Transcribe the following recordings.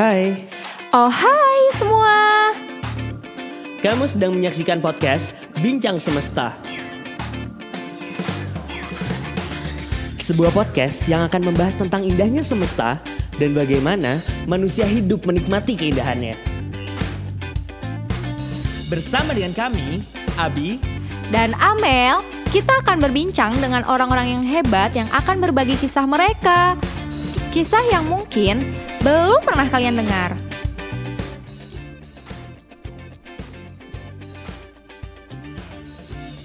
hai. Oh hai semua. Kamu sedang menyaksikan podcast Bincang Semesta. Sebuah podcast yang akan membahas tentang indahnya semesta dan bagaimana manusia hidup menikmati keindahannya. Bersama dengan kami, Abi, Dan Amel, kita akan berbincang dengan orang-orang yang hebat yang akan berbagi kisah mereka. Kisah yang mungkin belum pernah kalian dengar.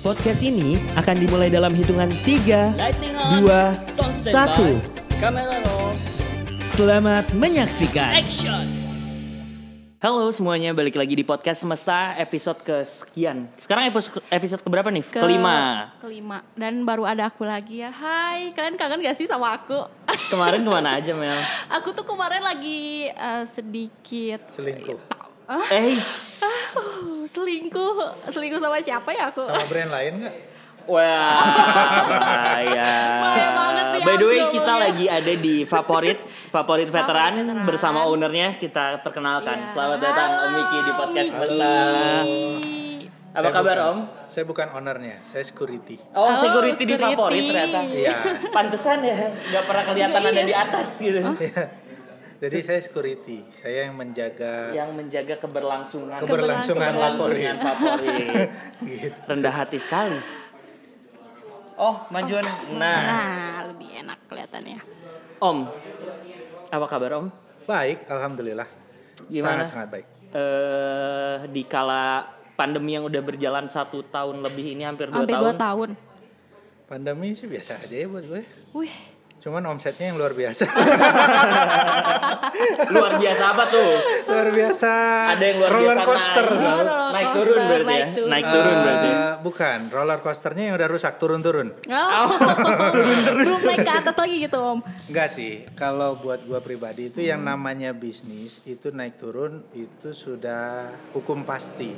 podcast ini akan dimulai dalam hitungan 3, 2, 1. Kamera roll. Selamat menyaksikan. Action. Halo semuanya, balik lagi di podcast Semesta episode kesekian. Sekarang episode episode keberapa nih? Ke- Kelima. Kelima. Dan baru ada aku lagi ya. Hai, kalian kangen gak sih sama aku? Kemarin ke mana aja Mel? aku tuh kemarin lagi eh, sedikit selingkuh Eh, Uh, selingkuh. Selingkuh sama siapa ya aku? sama brand lain nggak? Wah, ya. Bahaya By the way, kita ya. lagi ada di favorit, favorit veteran, Veteran. bersama ownernya kita perkenalkan. Iya. Selamat datang Om Miki di podcast Miki. Semesta. Apa Saya kabar bukan- Om? Saya bukan ownernya, saya security. Oh, Oh, security, di favorit ternyata. Iya. Pantesan ya, nggak pernah kelihatan Iya, ada iya. di atas gitu. Jadi saya security, saya yang menjaga Yang menjaga keberlangsungan. keberlangsungan favorit. Keberlangsungan favorit. gitu. Rendah hati sekali. Oh, majuan. Nah, Nah, lebih enak kelihatannya. Om. Apa kabar Om? Baik, alhamdulillah. Gimana? Sangat sangat baik. Eh di kala pandemi yang udah berjalan satu tahun lebih ini hampir dua Hampir tahun. dua tahun. Pandemi sih biasa aja ya buat gue. Wih, Cuman omsetnya yang luar biasa. Luar biasa apa tuh? luar biasa. Ada yang luar roller biasa coaster. naik. roller Naik coaster, turun berarti ya. naik turun. Naik turun berarti. Eh, bukan, roller coasternya yang udah rusak turun-turun. Oh, turun terus. Belum naik ke atas lagi gitu om. Enggak sih, kalau buat gua pribadi itu yang namanya bisnis itu naik turun itu sudah hukum pasti.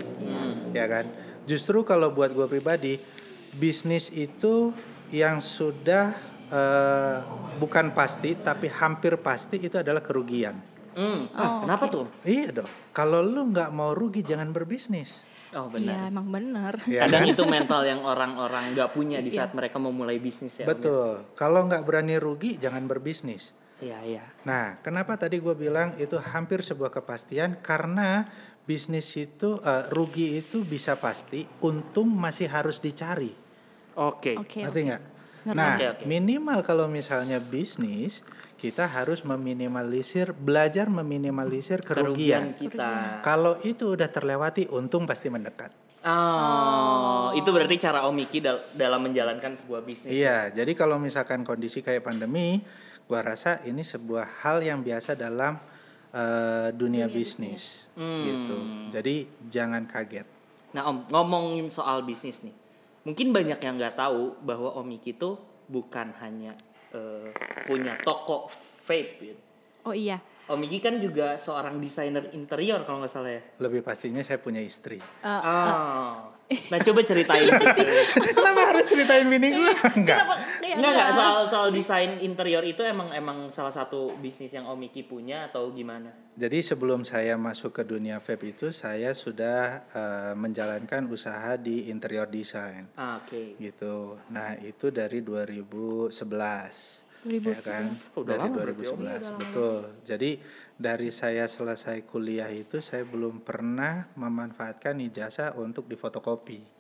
Ya kan? Justru kalau buat gua pribadi bisnis itu yang sudah eh, bukan pasti tapi hampir pasti itu adalah kerugian. Hmm. Oh, Ah, kenapa oke. tuh? Iya dong. Kalau lu nggak mau rugi jangan berbisnis. Oh Iya benar. emang bener. Ya Kadang kan? itu mental yang orang-orang nggak punya di saat mereka mau mulai bisnis ya. Ya? Betul. Kalau nggak berani rugi jangan berbisnis. Iya, iya. Nah, kenapa tadi gue bilang itu hampir sebuah kepastian karena bisnis itu eh, rugi itu bisa pasti, untung masih harus dicari. Oke. Oke. Ngerti oke. nggak? Ngerti. Nah, Oke, oke. minimal kalau misalnya bisnis kita harus meminimalisir, belajar meminimalisir Kerugian kerugian. kita. Kalau itu udah terlewati, untung pasti mendekat. Oh, itu berarti cara Om Miki dal- dalam menjalankan sebuah bisnis. Iya, jadi kalau misalkan kondisi kayak pandemi, gua rasa ini sebuah hal yang biasa dalam eh, dunia, bisnis, Hmm. gitu. Jadi jangan kaget. Nah Om, ngomongin soal bisnis nih. Mungkin banyak yang nggak tahu bahwa Om Miki tuh bukan hanya eh, punya toko vape. gitu. Oh iya. Om Miki kan juga seorang desainer interior kalau nggak salah ya. Lebih pastinya saya punya istri. Eh, Ah. Nah coba ceritain gitu. Kenapa harus ceritain bini gue? Enggak. kenapa? Ya, Enggak enggak soal soal desain interior itu emang emang salah satu bisnis yang Om Miki punya atau gimana? Jadi sebelum saya masuk ke dunia vape itu, saya sudah eh, menjalankan usaha di interior design. Ah, Oke. gitu. Nah, itu dari 2011. Ya kan? Oh, udah dari lama berarti, Om. 2011, betul. Jadi dari saya selesai kuliah itu saya belum pernah memanfaatkan ijazah untuk difotokopi.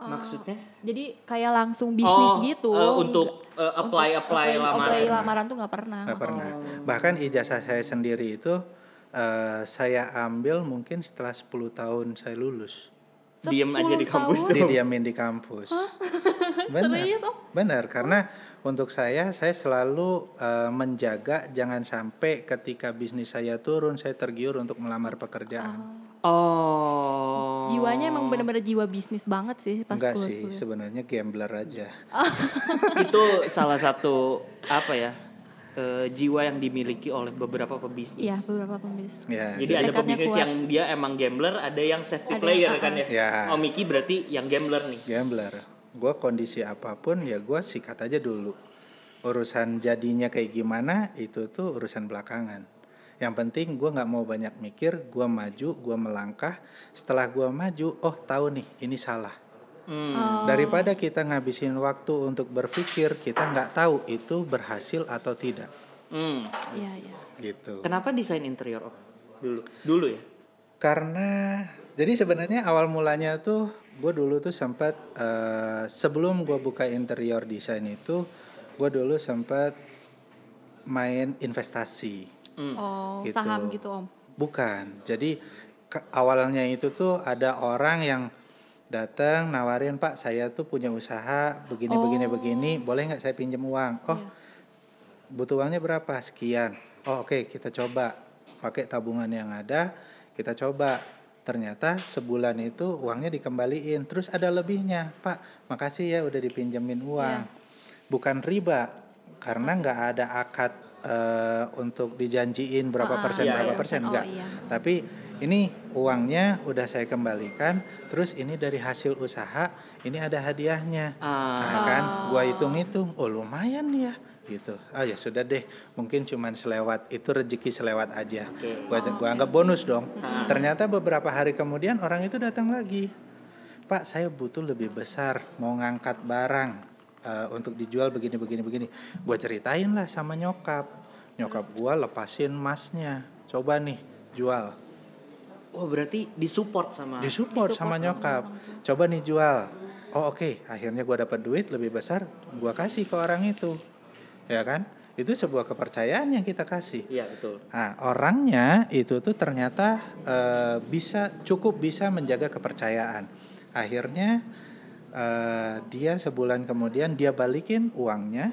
Maksudnya? Jadi kayak langsung bisnis Oh, gitu. eh, untuk eh, apply apply lamaran. Apply lamaran tuh nggak pernah. Nggak pernah. Oh. Bahkan ijazah saya sendiri itu eh, saya ambil mungkin setelah 10 tahun saya lulus. Diem aja di 10 kampus. Didiamin di kampus. Benar. Serius, Om? Benar, karena untuk saya saya selalu eh, menjaga jangan sampai ketika bisnis saya turun saya tergiur untuk melamar pekerjaan. Oh. Jiwanya emang bener-bener jiwa bisnis banget sih pas Enggak sih, sebenarnya gambler aja. itu salah satu apa ya? eh, jiwa yang dimiliki oleh beberapa pebisnis. Iya beberapa pembisnis. Ya, Jadi ada pebisnis kuat. yang dia emang gambler, ada yang safety Ada, player uh-uh. kan ya. Ya. Oh Miki berarti yang gambler nih. gambler. Gue kondisi apa pun ya gue sikat aja dulu. Urusan jadinya kayak gimana itu tuh urusan belakangan. Yang penting gue nggak mau banyak mikir, gue maju, gue melangkah. Setelah gue maju, oh tahu nih ini salah. Hmm. Oh. Daripada kita ngabisin waktu untuk berpikir, kita nggak tahu itu berhasil atau tidak. Hmm. Iya, iya. Gitu. Kenapa desain interior? Dulu, dulu ya. Karena jadi sebenarnya awal mulanya tuh gue dulu tuh sempat eh, sebelum gue buka interior desain itu, gue dulu sempat main investasi. Hmm. Oh, Gitu. saham gitu Om. Bukan. Jadi ke- awalnya itu tuh ada orang yang datang nawarin Pak saya tuh punya usaha begini begini Oh. begini boleh nggak saya pinjam uang? Oh Iya. butuh uangnya berapa? Sekian. Oh oke kita coba pakai tabungan yang ada kita coba. Ternyata sebulan itu uangnya dikembaliin terus ada lebihnya Pak makasih ya udah dipinjemin uang. Bukan riba karena nggak ada akad eh, untuk dijanjiin berapa Ah, persen Iya, berapa iya. persen Oh, enggak. iya. Tapi ini uangnya udah saya kembalikan, terus ini dari hasil usaha, ini ada hadiahnya. Ah. Nah, kan, gua hitung-hitung, oh lumayan ya, gitu. Oh ya sudah deh, mungkin cuman selewat, itu rezeki selewat aja. Oke. Gua, gua anggap bonus dong. Ah. Ternyata beberapa hari kemudian orang itu datang lagi. Pak, saya butuh lebih besar, mau ngangkat barang eh, untuk dijual begini begini begini. Gua ceritain lah sama nyokap. Nyokap gua lepasin masnya. Coba nih, jual. Oh berarti disupport sama. Disupport sama nyokap. Coba nih jual. Oh oke, akhirnya gua dapat duit lebih besar, gua kasih ke orang itu. Ya kan? Itu sebuah kepercayaan yang kita kasih. Iya betul. Nah, orangnya itu tuh ternyata eh, bisa cukup bisa menjaga kepercayaan. Akhirnya eh, dia sebulan kemudian dia balikin uangnya.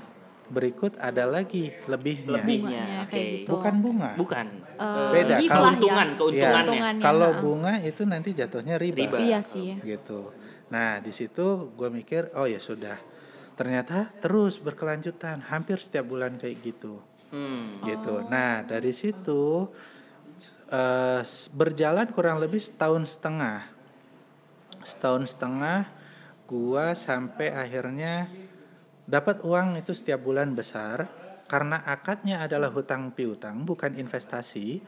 Berikut ada lagi lebihnya. Lebihnya. Oke. gitu. Bukan bunga. Bukan. Eh, Beda. Kalau- ya. keuntungan, Iya. keuntungannya. Keuntungannya, Kalau ha-ha. bunga itu nanti jatuhnya riba. Riba. Iya sih. ya. gitu. Nah di situ gue mikir oh ya sudah. Ternyata terus berkelanjutan hampir setiap bulan kayak gitu Hmm. gitu. Nah dari situ s- berjalan kurang lebih setahun setengah. Setahun setengah gua sampai akhirnya dapat uang itu setiap bulan besar karena akadnya adalah hutang piutang bukan investasi.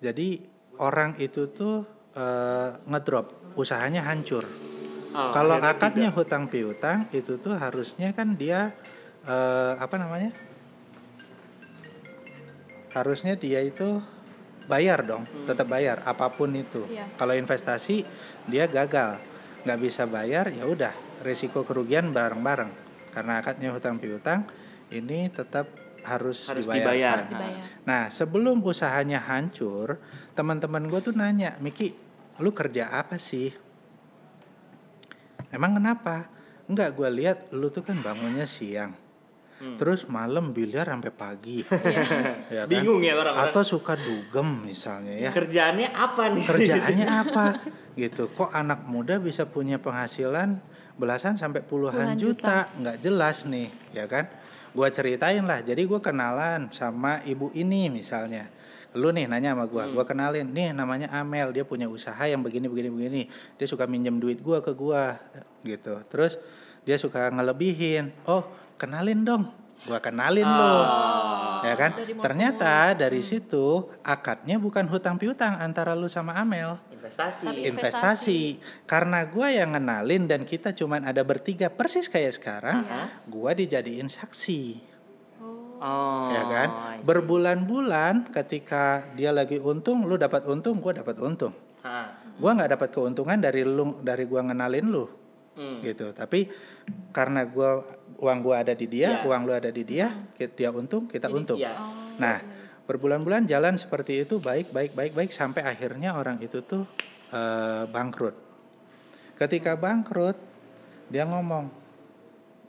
Jadi orang itu tuh eh, ngedrop usahanya hancur. Oh, Kalau akadnya tidak. hutang piutang itu tuh harusnya kan dia eh, apa namanya? Harusnya dia itu bayar dong, tetap bayar apa pun itu. Iya. Kalau investasi dia gagal, nggak bisa bayar ya udah risiko kerugian bareng-bareng. Karena akadnya hutang piutang ini tetap harus, Harus dibayarkan. dibayar. Harus dibayar. Nah, sebelum usahanya hancur, teman-teman gue tuh nanya, Miki, lu kerja apa sih? Emang kenapa? Enggak, gue lihat lu tuh kan bangunnya siang. Hmm. Terus malam biliar sampai pagi. ya kan? Bingung ya orang-orang. Atau suka dugem misalnya ya. Kerjaannya apa nih? Kerjaannya apa? gitu. Kok anak muda bisa punya penghasilan belasan sampai puluhan, Puluhan juta? Nggak jelas nih, ya kan? Gua ceritain lah. Jadi gue kenalan sama ibu ini misalnya. Lu nih nanya sama gua, Hmm. gua kenalin. Nih namanya Amel, dia punya usaha yang begini begini begini. Dia suka minjem duit gua ke gua gitu. Terus dia suka ngelebihin. Oh, kenalin dong. Gua kenalin lo. Ya kan? Dari Ternyata dari situ akadnya bukan hutang piutang antara lu sama Amel. Investasi. Tapi- Investasi. Karena gua yang ngenalin dan kita cuman ada bertiga persis kayak sekarang, Aha. gua dijadiin saksi. Oh. Oh. ya kan? Berbulan-bulan ketika dia lagi untung, lu dapat untung, gua dapat untung. Ha. Gua nggak dapat keuntungan dari lu dari gua ngenalin lu Hmm. gitu. Tapi karena gua uang gua ada di dia, Iya. uang lu ada di dia, dia untung, kita Jadi, untung. iya. Oh. Nah, berbulan-bulan jalan seperti itu baik baik baik baik sampai akhirnya orang itu tuh eh, bangkrut. Ketika bangkrut, dia ngomong,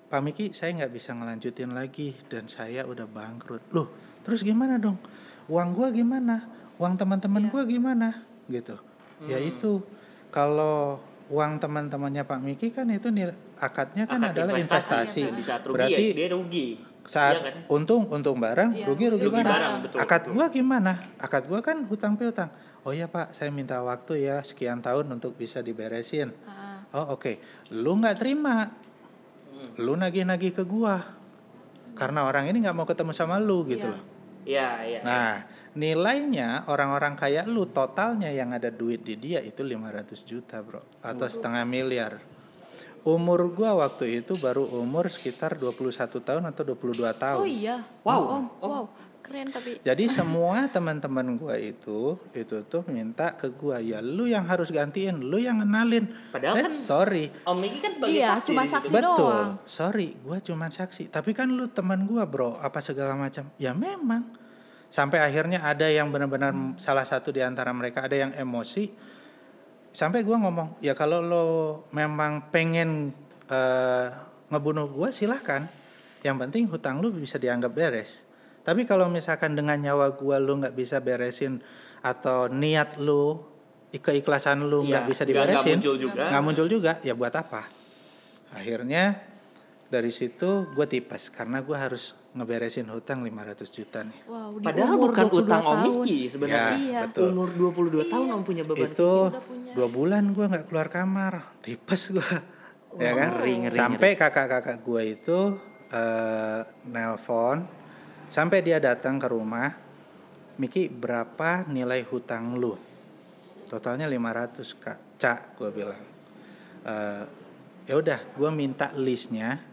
Pak Miki, saya nggak bisa ngelanjutin lagi dan saya udah bangkrut. Loh, terus gimana dong? Uang gua gimana? Uang teman-teman Iya. gua gimana? Gitu. Ya Hmm. itu kalau uang teman-temannya Pak Miki kan itu nil- akadnya kan Akad adalah investasi. Di saat rugi Berarti ya, dia rugi. saat Iya kan? untung untung barang, Iya, rugi rugi, rugi barang. barang, betul, Akad betul. gua gimana? Akad gua kan hutang piutang. Oh iya Pak, saya minta waktu ya sekian tahun untuk bisa diberesin. Ah. Oh oke, lu nggak terima, Hmm. lu nagih-nagih ke gua. Karena orang ini nggak mau ketemu sama lu gitu Iya. loh. Iya, iya. Nah, nilainya orang-orang kayak lu totalnya yang ada duit di dia itu 500 juta, Bro, atau setengah miliar. Umur gua waktu itu baru umur sekitar 21 tahun atau 22 tahun. Oh iya. Wow. Om, wow. Keren tapi. Jadi semua teman-teman gua itu itu tuh minta ke gua ya lu yang harus gantiin, lu yang kenalin. Padahal Eh, kan sorry. Om Miki kan sebagai Iya, saksi cuma di situ. saksi. Betul. doang. Sorry, gua cuma saksi. Tapi kan lu teman gua, Bro. Apa segala macam? Ya memang. Sampai akhirnya ada yang benar-benar salah satu di antara mereka ada yang emosi. Sampai gua ngomong, ya kalau lo memang pengen eh, ngebunuh gua silahkan. Yang penting hutang lu bisa dianggap beres. Tapi kalau misalkan dengan nyawa gua lu nggak bisa beresin atau niat lu keikhlasan lu nggak Iya, bisa nggak- nggak diberesin, muncul juga. nggak muncul juga, ya buat apa? Akhirnya dari situ gue tipes karena gue harus ngeberesin hutang 500 juta nih. Wow, Padahal umur bukan 22 utang Om tahun. Miki sebenarnya. Iya. betul. Umur 22 tahun Om punya beban. itu udah punya. dua bulan gue nggak keluar kamar, tipes gue, ya kan? ngeri, ngeri, sampai kakak-kakak gue itu eh, nelpon, sampai dia datang ke rumah, Miki berapa nilai hutang lu? Totalnya 500 kak, cak gue bilang. Eh, ya udah, gue minta listnya,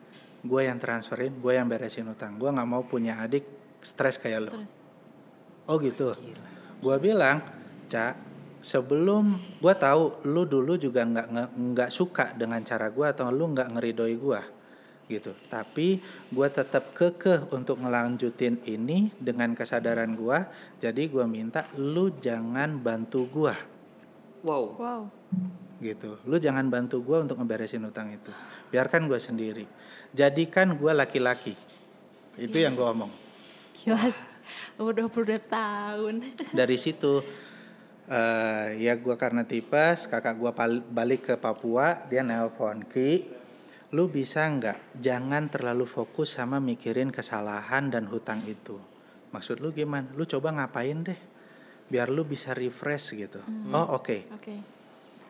gue yang transferin, gue yang beresin hutang. Gue nggak mau punya adik stres kayak lu. Oh gitu. Gua bilang, Cak, sebelum gua tahu lu dulu juga nggak nggak suka dengan cara gua atau lu nggak ngeridoi gua gitu. Tapi gua tetap kekeh untuk ngelanjutin ini dengan kesadaran gua. Jadi gua minta lu jangan bantu gua Wow. Wow. gitu. Lu jangan bantu gua untuk ngeberesin utang itu. Biarkan gua sendiri. Jadikan gua laki-laki. Itu yang gua omong. Gila. Umur 22 tahun. dari situ eh ya gua karena tipes kakak gua pal- balik ke Papua dia nelpon ki lu bisa nggak? Jangan terlalu fokus sama mikirin kesalahan dan hutang itu. Maksud lu gimana? Lu coba ngapain deh? Biar lu bisa refresh gitu. Oh oke. Oke.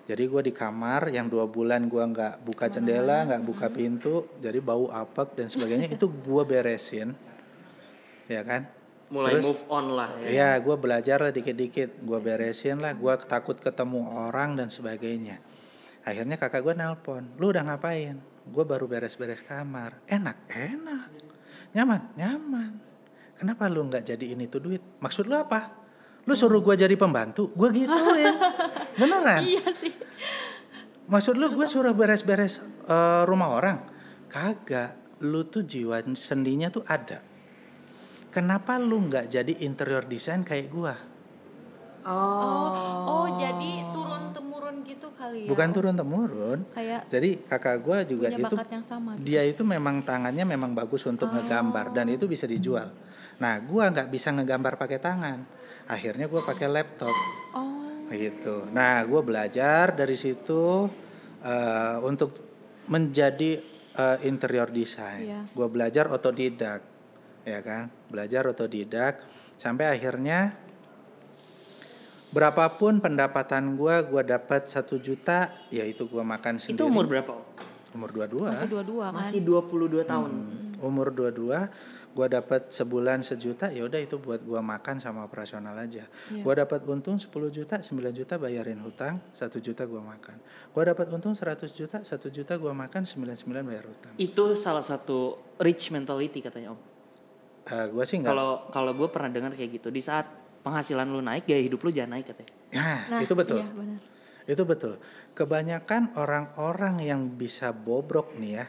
jadi gua di kamar yang dua bulan gua nggak buka jendela nggak buka pintu jadi bau apek dan sebagainya itu gua beresin. Ya kan? Mulai Terus- move on lah ya. Ya, gue belajar lah dikit-dikit, gue beresin lah, gue takut ketemu orang dan sebagainya. Akhirnya kakak gue nelpon, lu udah ngapain? Gue baru beres-beres kamar. Enak, enak. Nyaman, nyaman. Kenapa lu nggak jadi ini tuh duit? Maksud lu apa? Lu suruh gue jadi pembantu? Gue gituin. Beneran? Iya sih. Maksud lu gue suruh beres-beres eh, rumah orang? Kagak. Lu tuh jiwa sendinya tuh ada. Kenapa lu nggak jadi interior design kayak gua? Oh, oh jadi turun temurun gitu kali ya. Bukan turun temurun. Kayak Jadi kakak gua juga punya itu bakat yang sama. gitu. dia itu memang tangannya memang bagus untuk ngegambar dan itu bisa dijual. Nah, gua nggak bisa ngegambar pakai tangan. Akhirnya gua pakai laptop Oh. gitu. Nah, gua belajar dari situ eh, untuk menjadi eh, interior design. Iya. Gua belajar otodidak, ya kan? Belajar otodidak sampai akhirnya berapapun pendapatan gua, gua dapat satu juta, yaitu gua makan sendiri. Itu umur berapa? Om? umur 22 Masih dua-dua kan. Masih 22 tahun. umur 22 gua dapat sebulan sejuta ya udah itu buat gua makan sama operasional aja Iya. gua dapat untung 10 juta 9 juta bayarin hutang 1 juta gua makan gua dapat untung 100 juta 1 juta gua makan 99 bayar hutang Itu salah satu rich mentality katanya Om. Eh, gua sih nggak Kalau kalau gue pernah dengar kayak gitu, di saat penghasilan lu naik, gaya hidup lu jangan naik katanya. nah, Nah, itu betul Iya, benar. itu betul kebanyakan orang-orang yang bisa bobrok nih ya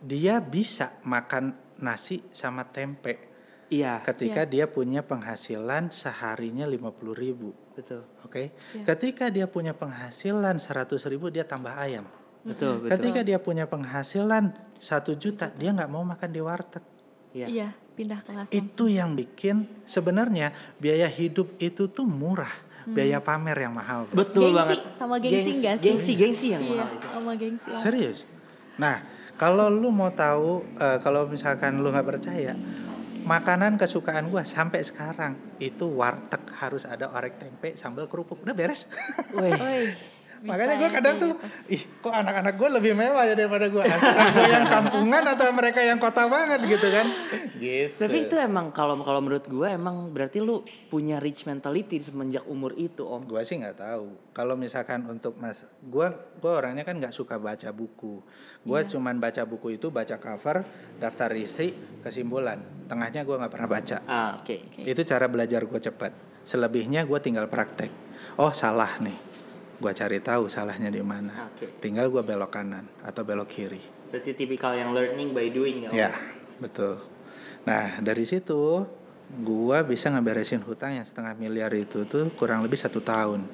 dia bisa makan nasi sama tempe Iya, ketika dia punya penghasilan seharinya 50.000 ribu betul. Oke, Iya. ketika dia punya penghasilan 100 ribu dia tambah ayam. Betul, betul. Ketika dia punya penghasilan satu juta dia nggak mau makan di warteg. Iya. Iya, pindah kelas. langsung. Itu yang bikin sebenarnya biaya hidup itu tuh murah, biaya pamer yang mahal. bro. Betul Gengsi, banget. sama gengsi nggak sih? Gengsi, gengsi yang Iya, mahal itu. sama gengsi. lah. Serius. Nah, kalau lu mau tahu, eh, kalau misalkan lu nggak percaya, makanan kesukaan gua sampai sekarang itu warteg harus ada orek tempe, sambal kerupuk, udah beres. Weh, Makanya gue kadang tuh, ih kok anak-anak gue lebih mewah ya daripada gue. Gue yang kampungan atau mereka yang kota banget gitu kan. Gitu. Tapi itu emang kalau kalau menurut gue emang berarti lu punya rich mentality semenjak umur itu om. Gue sih nggak tahu. Kalau misalkan untuk mas, gue gue orangnya kan nggak suka baca buku. Gue Iya. cuman baca buku itu baca cover, daftar isi, kesimpulan. Tengahnya gue nggak pernah baca. Ah oke. Oke. Itu cara belajar gue cepat. Selebihnya gue tinggal praktek. Oh salah nih, gue cari tahu salahnya di mana. Oke. Tinggal gue belok kanan atau belok kiri. Berarti tipikal yang learning by doing ya. Ya, betul. Nah, dari situ gua bisa ngeberesin hutang yang setengah miliar itu tuh kurang lebih satu tahun.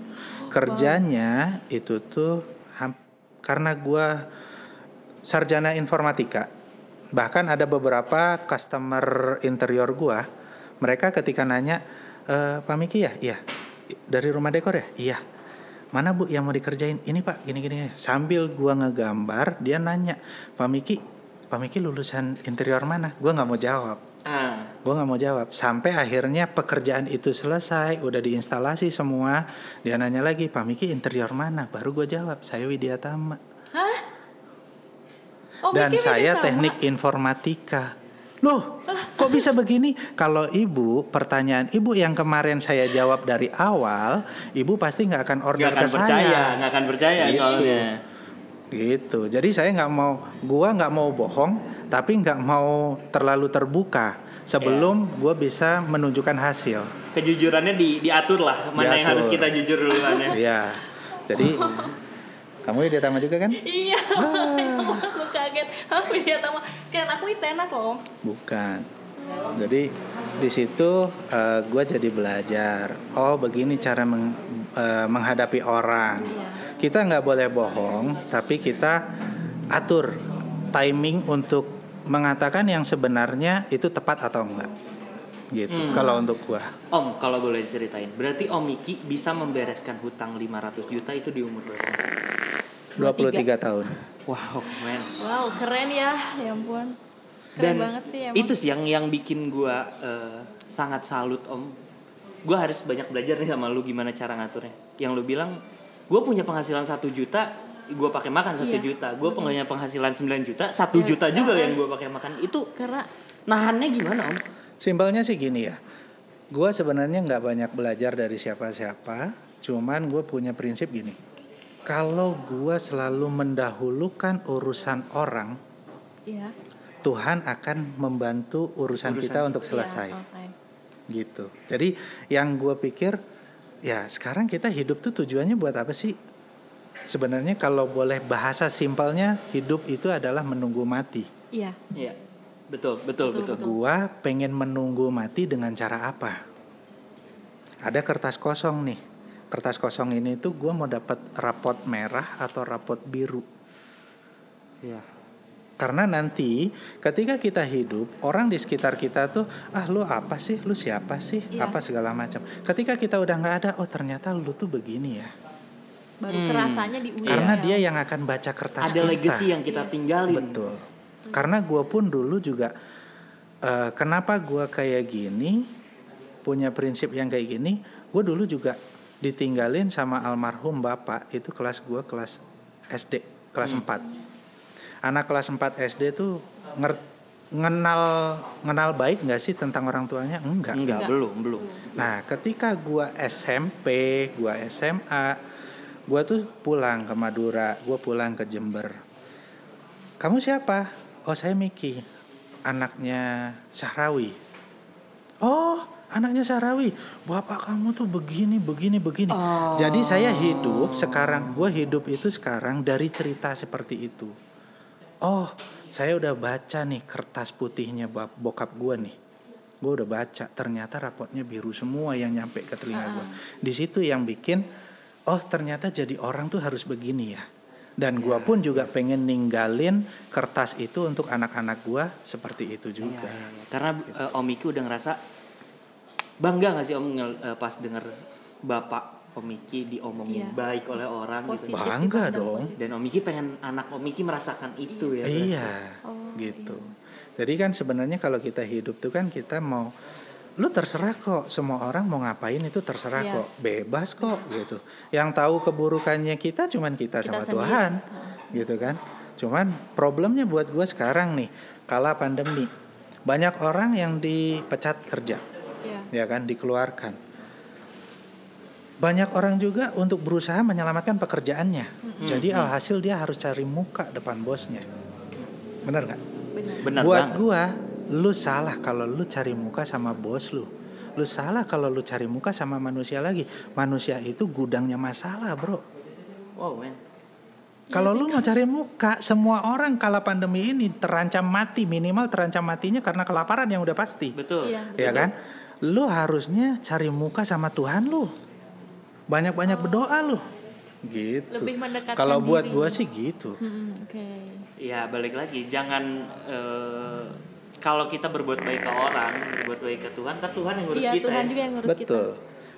Kerjanya itu tuh karena gua sarjana informatika. Bahkan ada beberapa customer interior gua, mereka ketika nanya, e, Pak Miki ya? Iya. Dari rumah dekor ya? Iya. Mana bu yang mau dikerjain? Ini pak, gini-gini. Sambil gua ngegambar, dia nanya, Pak Miki, Pak Miki lulusan interior mana? Gua nggak mau jawab. Ah Gue nggak mau jawab. Sampai akhirnya pekerjaan itu selesai, udah diinstalasi semua. Dia nanya lagi, Pak Miki interior mana? Baru gue jawab, saya Widya Tama. Oh, Dan Miki saya teknik informatika. Loh, kok bisa begini? Kalau ibu, pertanyaan ibu yang kemarin saya jawab dari awal, ibu pasti nggak akan order Gak akan ke percaya, saya. nggak akan percaya Gitu. soalnya. Gitu. Jadi saya nggak mau, gua nggak mau bohong, tapi nggak mau terlalu terbuka sebelum gua bisa menunjukkan hasil. Kejujurannya di, diatur lah mana yang Diatur. harus kita jujur duluan ya. Iya. Jadi kamu Widya Tama juga kan? Iya, aku kaget. Aku dia sama. Kan aku tenas loh. Bukan. Jadi di situ gue jadi belajar. Oh begini cara meng- eh, menghadapi orang. Iya. Kita nggak boleh bohong, tapi kita atur timing untuk mengatakan yang sebenarnya itu tepat atau enggak. Gitu. Hmm. Kalau untuk gua. Om, kalau boleh ceritain, berarti Om Miki bisa membereskan hutang 500 juta itu di umur berapa? 23 tahun. Wow, men. Wow, keren ya. Ya ampun. Keren Dan banget sih emang. itu sih yang yang bikin gua eh, sangat salut Om. Gua harus banyak belajar nih sama lu gimana cara ngaturnya. Yang lu bilang, gua punya penghasilan satu juta, gua pakai makan satu Iya, juta. Gua punya penghasilan 9 juta, satu Ya, juta juga yang gua pakai makan. Itu karena nahannya gimana Om? Simpelnya sih gini ya. Gua sebenarnya nggak banyak belajar dari siapa-siapa, cuman gue punya prinsip gini. Kalau gua selalu mendahulukan urusan orang, ya. Tuhan akan membantu urusan, Urusan kita untuk selesai. selesai. Gitu. Jadi yang gue pikir, ya sekarang kita hidup tuh tujuannya buat apa sih? Sebenarnya kalau boleh bahasa simpelnya, hidup itu adalah menunggu mati. Iya. Iya. Betul, betul, Betul, betul. betul. Gua pengen menunggu mati dengan cara apa? Ada kertas kosong nih. Kertas kosong ini tuh gua mau dapat rapot merah atau rapot biru. Iya. Karena nanti ketika kita hidup, orang di sekitar kita tuh, ah lu apa sih, lu siapa sih, Iya. apa segala macam. Ketika kita udah nggak ada, oh ternyata lu tuh begini ya. Baru Hmm. kerasanya di ujung. Karena ya. dia yang akan baca kertas Ada kita. legacy yang kita tinggalin. Betul. Karena gue pun dulu juga eh, kenapa gue kayak gini punya prinsip yang kayak gini. Gue dulu juga ditinggalin sama almarhum bapak itu kelas gue kelas SD kelas Hmm. 4 Anak kelas 4 SD tuh nger ngenal ngenal baik nggak sih tentang orang tuanya? Enggak. Enggak, belum, belum. Nah, ketika gua SMP, gua SMA, gua tuh pulang ke Madura, gua pulang ke Jember. Kamu siapa? Oh, saya Miki, anaknya Syahrawi. Oh, anaknya Syahrawi. Bapak kamu tuh begini, begini, begini. Oh. Jadi saya hidup sekarang, gua hidup itu sekarang dari cerita seperti itu. Oh, saya udah baca nih kertas putihnya bokap gua nih. Gue udah baca, ternyata rapotnya biru semua yang nyampe ke telinga gua. Di situ yang bikin, oh ternyata jadi orang tuh harus begini ya. Dan gua pun juga pengen ninggalin kertas itu untuk anak-anak gua seperti itu juga. Iya, iya. Karena eh, Om Miki udah ngerasa bangga gak sih Om eh, pas denger Bapak Om Miki diomongin Iya. baik oleh orang Positif gitu. Bangga dipandang dong. positif. Dan Om Miki pengen anak Om Miki merasakan itu ya. berarti. Iya, Oh, gitu. Jadi kan sebenarnya kalau kita hidup tuh kan kita mau lu terserah kok semua orang mau ngapain itu terserah Iya. kok bebas kok gitu yang tahu keburukannya kita cuman kita, Kita sama sendiri. Tuhan gitu kan cuman problemnya buat gua sekarang nih kala pandemi banyak orang yang dipecat kerja Iya. Ya kan dikeluarkan. Banyak orang juga untuk berusaha menyelamatkan pekerjaannya. Jadi alhasil dia harus cari muka depan bosnya. Benar nggak? Benar. Buat banget. gua lu salah kalau lu cari muka sama bos lu. Lu salah kalau lu cari muka sama manusia lagi. Manusia itu gudangnya masalah bro. Wow, men. kalau lu mau cari muka semua orang kala pandemi ini terancam mati minimal terancam matinya karena kelaparan yang udah pasti. Betul. Iya. ya kan lu harusnya cari muka sama Tuhan lu banyak-banyak berdoa lu gitu Lebih kalau buat gua sih gitu Mm-mm, Oke. Ya balik lagi, jangan eh, kalau kita berbuat baik ke orang, berbuat baik ke Tuhan, kan Tuhan yang ngurus Iya kita. Tuhan ya. juga yang ngurus Betul.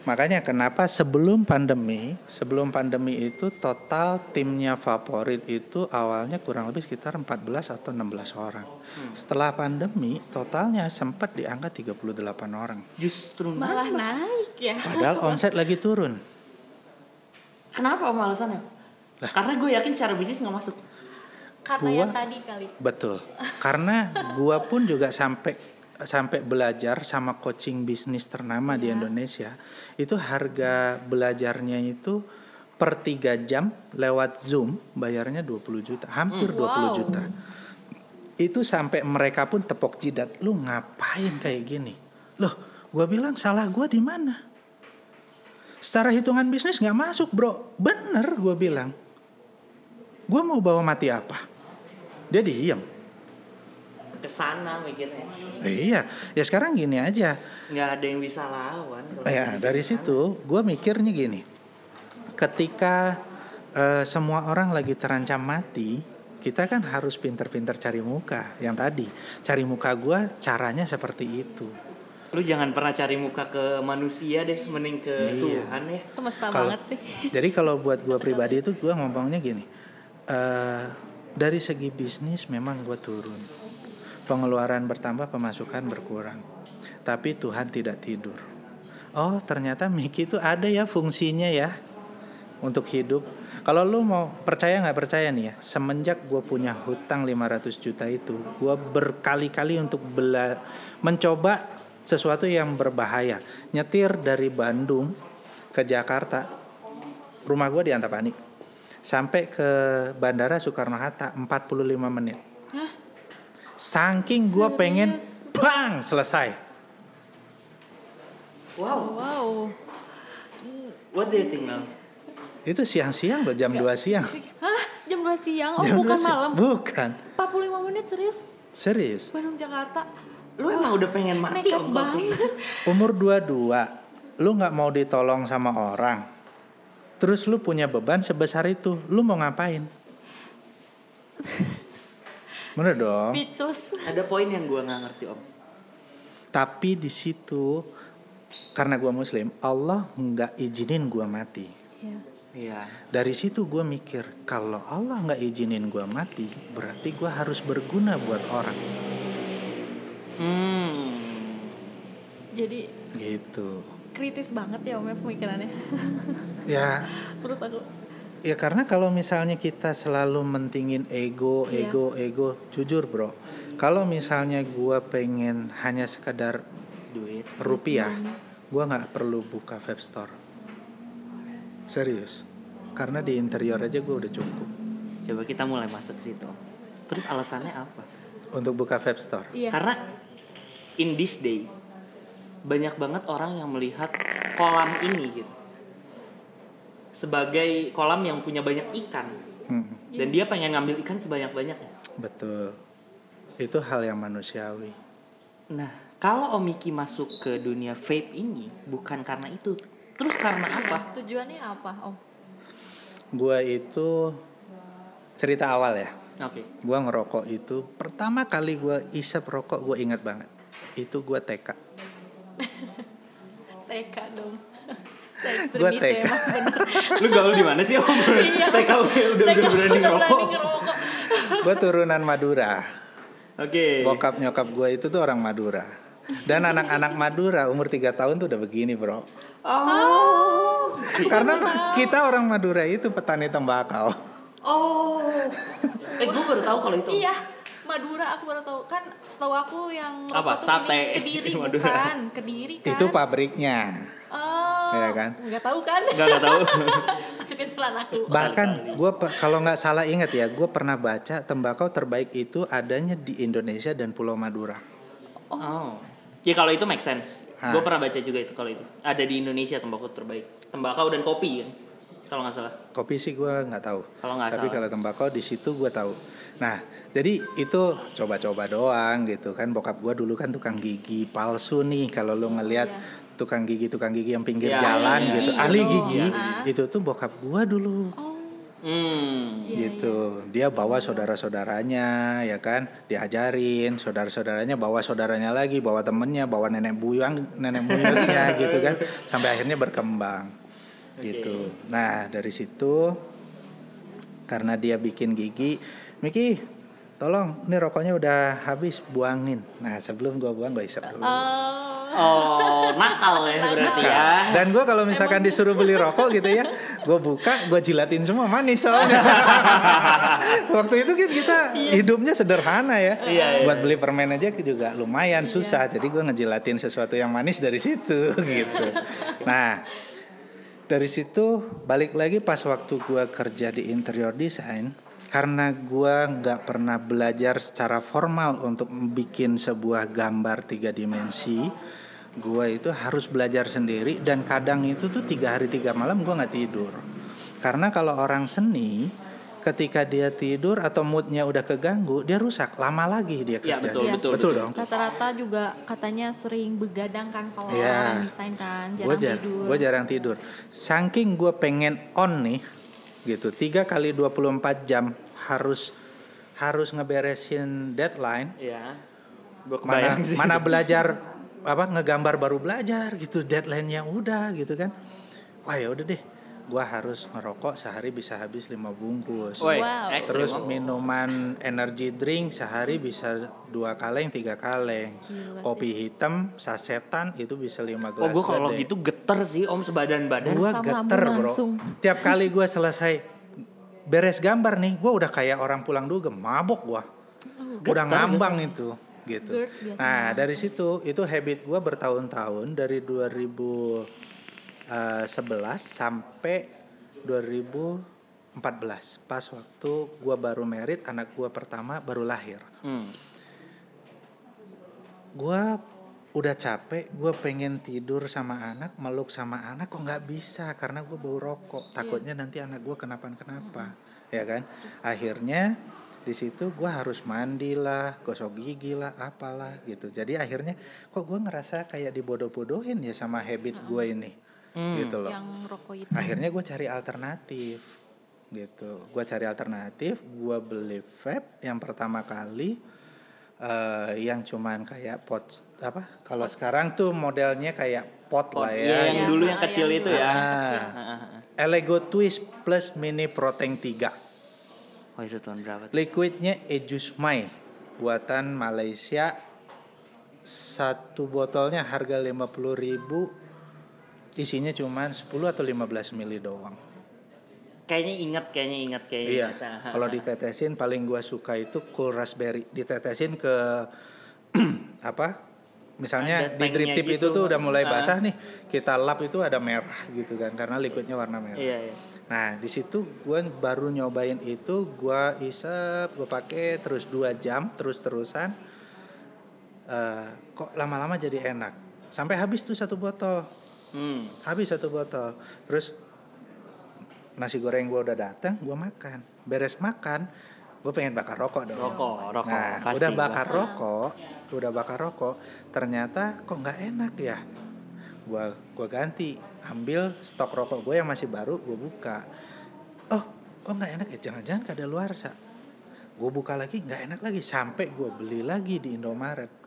Makanya kenapa sebelum pandemi, sebelum pandemi itu total timnya favorit itu awalnya kurang lebih sekitar 14 atau 16 orang. Setelah pandemi totalnya sempat di angka 38 orang. Justru. Malah naik ya. Padahal omset lagi turun. Kenapa om alasannya? Karena gue yakin secara bisnis nggak masuk. Karena Gua- yang tadi kali. Betul. Karena gua pun juga sampai sampai belajar sama coaching bisnis ternama di Iya. Indonesia. Itu harga belajarnya itu per 3 jam lewat Zoom bayarnya 20 juta, hampir Hmm, 20 wow. juta. Itu sampai mereka pun tepok jidat, lu ngapain kayak gini? Loh, gua bilang salah gua di mana? Secara hitungan bisnis nggak masuk, Bro. Bener gua bilang. Gua mau bawa mati apa? Dia diem. Ke sana mikirnya. Eh, iya, ya sekarang gini aja. Nggak ada yang bisa lawan. kalau Ya gitu. dari situ gue mikirnya gini, ketika eh, semua orang lagi terancam mati, kita kan harus pinter-pinter cari muka. Yang tadi, cari muka gue caranya seperti itu. Lu jangan pernah cari muka ke manusia deh, mending ke Iya. Tuhan ya. Semesta Kalau- banget sih. Jadi kalau buat gue pribadi itu gue ngomongnya gini, eh, dari segi bisnis memang gue turun, pengeluaran bertambah, pemasukan berkurang, tapi Tuhan tidak tidur. Oh ternyata Miki itu ada ya fungsinya ya untuk hidup. Kalau lu mau percaya nggak percaya nih ya, semenjak gue punya hutang 500 juta itu, gue berkali-kali untuk bela mencoba sesuatu yang berbahaya. Nyetir dari Bandung ke Jakarta, rumah gue di Antapani, sampai ke Bandara Soekarno Hatta 45 menit. Hah? Saking gue pengen, bang selesai. Wow, Wow. what do you think now? Itu siang-siang loh, jam 2 siang. Hah? Jam 2 siang? Oh Jam bukan 2 siang. malam? Bukan, 45 menit serius? serius. Bandung Jakarta. Lu emang udah pengen mati om banget. Umur 22, lu nggak mau ditolong sama orang. Terus lu punya beban sebesar itu, lu mau ngapain? Bener dong. Speechless. Ada poin yang gua nggak ngerti om. Tapi di situ karena gua muslim, Allah nggak izinin gua mati. Iya. Iya. Dari situ gua mikir, kalau Allah nggak izinin gua mati, berarti gua harus berguna buat orang. Hmm. Jadi Gitu. kritis banget ya Om ya pemikirannya. Ya, Menurut aku. Ya karena kalau misalnya kita selalu mentingin ego, Iya. ego, ego, jujur bro. Kalau misalnya gua pengen hanya sekedar Duit. rupiah, gua nggak perlu buka vape store. Serius. Karena di interior aja gua udah cukup. Coba kita mulai masuk ke situ. Terus alasannya apa? Untuk buka vape store. Iya. Karena in this day banyak banget orang yang melihat kolam ini gitu sebagai kolam yang punya banyak ikan Hmm, dan dia pengen ngambil ikan sebanyak-banyaknya. betul. Itu hal yang manusiawi. Nah, kalau Om Miki masuk ke dunia vape ini bukan karena itu, terus karena apa? Tujuannya apa Om? Gua itu cerita awal ya. Oke. Gua ngerokok itu pertama kali gua isep rokok gua ingat banget. Itu gua TK. TK dong. Itu TK. Lu gaul di mana sih Om? Iya. TK udah udah, berani ngerokok. Gua turunan Madura. Oke. Bokap nyokap gue itu tuh orang Madura. Dan anak-anak Madura umur 3 tahun tuh udah begini bro. Oh. Karena kita orang Madura itu petani tembakau. Oh. Eh gue baru tahu kalau itu. Iya, Madura aku baru tahu kan setahu aku yang Apa? Sate. ini Kediri Madura. bukan, Kediri kan. Itu pabriknya. Oh. Iya kan? Enggak tahu kan? Enggak enggak tahu. Masih aku. Bahkan gue kalau nggak salah ingat ya, gue pernah baca tembakau terbaik itu adanya di Indonesia dan Pulau Madura. Oh. Ya kalau itu make sense. Gue pernah baca juga itu kalau itu. Ada di Indonesia tembakau terbaik. Tembakau dan kopi kan. Kalau nggak salah. Kopi sih gue nggak tahu. Kalau nggak Tapi salah. kalau tembakau di situ gue tahu. Nah, jadi itu coba-coba doang gitu kan. Bokap gue dulu kan tukang gigi palsu nih. Kalau lo ngelihat tukang gigi tukang gigi yang pinggir Ya, jalan ahli gitu, gigi ahli gitu. gigi Ya. itu tuh bokap gue dulu. Oh. Hmm. Iya, gitu. Dia bawa saudara-saudaranya, ya kan, diajarin. Saudara-saudaranya bawa saudaranya lagi, bawa temennya, bawa nenek buyang, nenek buyutnya, gitu kan, sampai akhirnya berkembang, gitu. Nah dari situ, karena dia bikin gigi, Miki, tolong, ini rokoknya udah habis, buangin. Nah sebelum gua buang, gua isap dulu. Oh. Oh, nakal ya berarti ya. Dan gue kalau misalkan disuruh beli rokok gitu ya, gue buka, gue jilatin semua manis soalnya. Waktu itu kan kita hidupnya sederhana ya. Iya, iya. Buat beli permen aja juga lumayan susah. Jadi gue ngejilatin sesuatu yang manis dari situ gitu. Nah, dari situ balik lagi pas waktu gue kerja di interior design, karena gue nggak pernah belajar secara formal untuk bikin sebuah gambar tiga dimensi, gue itu harus belajar sendiri dan kadang itu tuh tiga hari tiga malam gue nggak tidur. Karena kalau orang seni, ketika dia tidur atau moodnya udah keganggu, dia rusak. Lama lagi dia Iya, kerja. betul, Iya. betul, betul dong. Rata-rata juga katanya sering begadang kan kalau orang desain kan, gue jarang jar, tidur. gua jarang tidur saking gue pengen on nih gitu tiga kali 24 jam harus harus ngeberesin deadline Iya. Gue mana mana belajar apa ngegambar baru belajar gitu deadline-nya udah gitu kan wah ya udah deh gue harus ngerokok sehari bisa habis lima bungkus Wow. Terus oh. minuman energy drink sehari bisa dua kaleng tiga kaleng. Gila sih. Kopi hitam sasetan itu bisa lima Oh, gelas. gue kalau gitu geter sih om sebadan badan. Gua Asam geter bro. langsung. Tiap kali gue selesai beres gambar nih, gue udah kayak orang pulang dugem, mabok gue. udah Geter ngambang itu, gitu. GERD biasanya Nah dari situ itu habit gue bertahun-tahun dari 2011 sampai 2014 pas waktu gue baru merit anak gue pertama baru lahir. Hmm. gue udah capek gue pengen tidur sama anak meluk sama anak kok nggak bisa? Karena gue bau rokok. Takutnya nanti anak gue kenapa-kenapa. Ya kan? Akhirnya di situ gue harus mandi lah gosok gigi lah apalah gitu jadi akhirnya kok gue ngerasa kayak dibodoh-bodohin ya sama habit gue ini Hmm. gitu loh Yang rokok itu. akhirnya gue cari alternatif gitu gue cari alternatif gue beli vape yang pertama kali eh, yang cuman kayak pot apa kalau sekarang tuh modelnya kayak pot, Oh, lah iya, ya yang Iya, dulu yang ah, kecil yang itu dulu. ya. Ah. Elego Twist plus mini protein 3 Oh itu tahun berapa? liquidnya Ejusmai buatan Malaysia satu botolnya harga 50.000 isinya cuman 10 atau 15 mili doang Kayaknya ingat, kayaknya ingat, kayaknya Iya, kalau ditetesin paling gua suka itu cool raspberry. Ditetesin ke apa? Misalnya Ada di drip tip itu gitu. tuh udah mulai Ah. basah nih, kita lap itu ada merah gitu kan, karena liquidnya warna merah. Iya, iya. Nah di situ gua baru nyobain itu, gua isep, gua pakai terus dua jam terus terusan. Eh, kok lama-lama jadi enak. Sampai habis tuh satu botol Hmm. habis satu botol terus nasi goreng gue udah datang gue makan beres makan gue pengen bakar rokok dong Rokok, rokok. nah pasti. udah bakar rokok udah bakar rokok ternyata kok nggak enak ya gue gua ganti ambil stok rokok gue yang masih baru gue buka oh kok nggak enak ya jangan-jangan kada luar gue buka lagi nggak enak lagi sampai gue beli lagi di Indomaret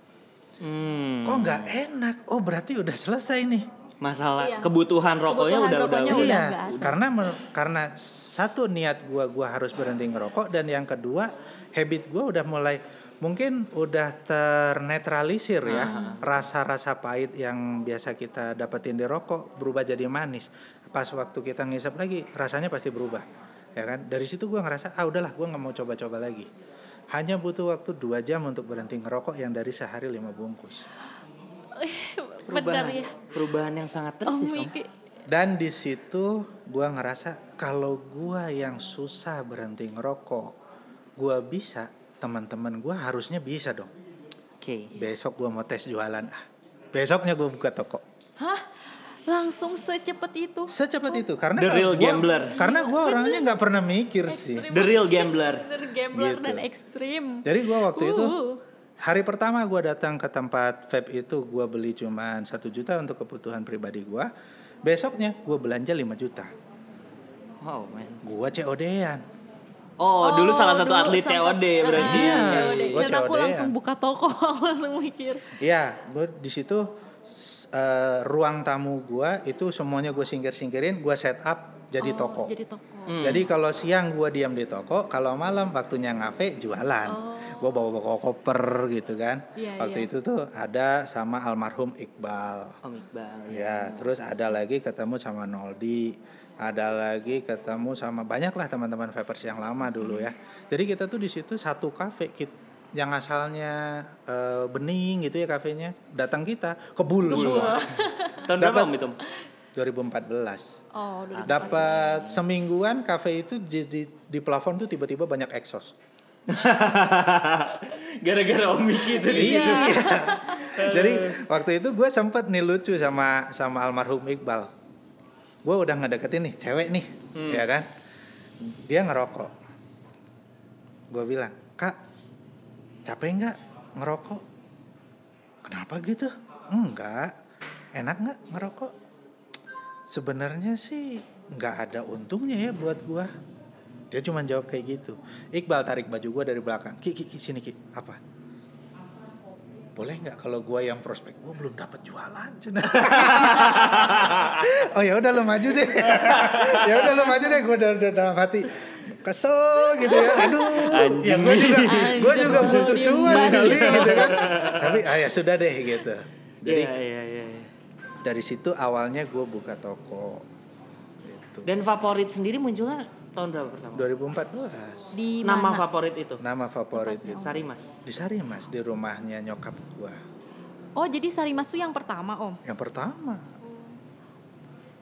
Hmm. kok nggak enak oh berarti udah selesai nih Masalah Iya. kebutuhan rokoknya Kebutuhan udah rokoknya udah. udah iya, ada. karena men- karena satu niat gua gua harus berhenti ngerokok dan yang kedua habit gua udah mulai mungkin udah ternetralisir ya rasa-rasa pahit yang biasa kita dapetin di rokok berubah jadi manis pas waktu kita ngisap lagi rasanya pasti berubah ya kan dari situ gua ngerasa ah udahlah gua nggak mau coba-coba lagi hanya butuh waktu dua jam untuk berhenti ngerokok yang dari sehari lima bungkus Benar Perubahan, ya. perubahan yang sangat Oh, om. Miki. dan di situ gua ngerasa kalau gua yang susah berhenti ngerokok gua bisa teman-teman gua harusnya bisa dong Oke. besok gua mau tes jualan ah besoknya gua buka toko Hah? Langsung secepat itu? secepat itu karena The real gua- gambler. karena gua orangnya nggak pernah mikir sih The real gambler. Bener gambler Gitu. dan ekstrim. jadi gua waktu itu Uh. hari pertama gua datang ke tempat vape itu gua beli cuman satu juta untuk kebutuhan pribadi gua besoknya gua belanja 5 juta Wow man. gua COD-an Oh, dulu salah satu dulu atlet COD berarti. Iya, COD. gua Dan aku COD langsung ya. buka toko, langsung mikir. Iya, gue di situ eh, ruang tamu gua itu semuanya gue singkir-singkirin, gua set up jadi Oh, toko. Jadi toko. Hmm. Jadi kalau siang gua diam di toko, kalau malam waktunya ngafe jualan. Oh. Gua bawa-bawa koper gitu kan. Iya, Waktu iya. itu tuh ada sama almarhum Iqbal. Om Iqbal. Ya, terus ada lagi ketemu sama Noldi, ada lagi ketemu sama banyak lah teman-teman vapers yang lama dulu ya. Jadi kita tuh di situ satu kafe kit- yang asalnya eh, bening gitu ya kafenya, datang kita kebul semua. Tahun berapa om itu? Om? 2014. Oh. Dapat semingguan kafe itu jadi di plafon tuh tiba-tiba banyak exhaust. Gara-gara Om Miki itu di Iya. situ. Jadi waktu itu gue sempet nih lucu sama sama almarhum Iqbal. Gue udah ngedeketin nih cewek nih, Hmm. ya kan? Dia ngerokok. Gue bilang, kak, capek nggak ngerokok? Kenapa gitu? Enggak. Enak nggak ngerokok? Sebenarnya sih nggak ada untungnya ya buat gua. Dia cuma jawab kayak gitu. Iqbal tarik baju gua dari belakang. Ki, ki, ki sini ki. Apa? Boleh nggak kalau gua yang prospek? Gua belum dapat jualan. Oh ya udah lo maju deh. ya udah lo maju deh. Gua udah, udah dalam hati kesel gitu ya. Aduh. Ya gua juga gua Anjing. juga butuh cuan kali gitu kan. Tapi ah ya sudah deh gitu. Jadi Iya, iya, iya. iya. dari situ awalnya gue buka toko gitu. Dan favorit sendiri munculnya tahun berapa pertama? 2014 Di Nama mana? favorit itu? nama favorit Tempatnya. itu Sarimas. di Sarimas di rumahnya nyokap gua Oh, jadi Sarimas tuh yang pertama, Om. yang pertama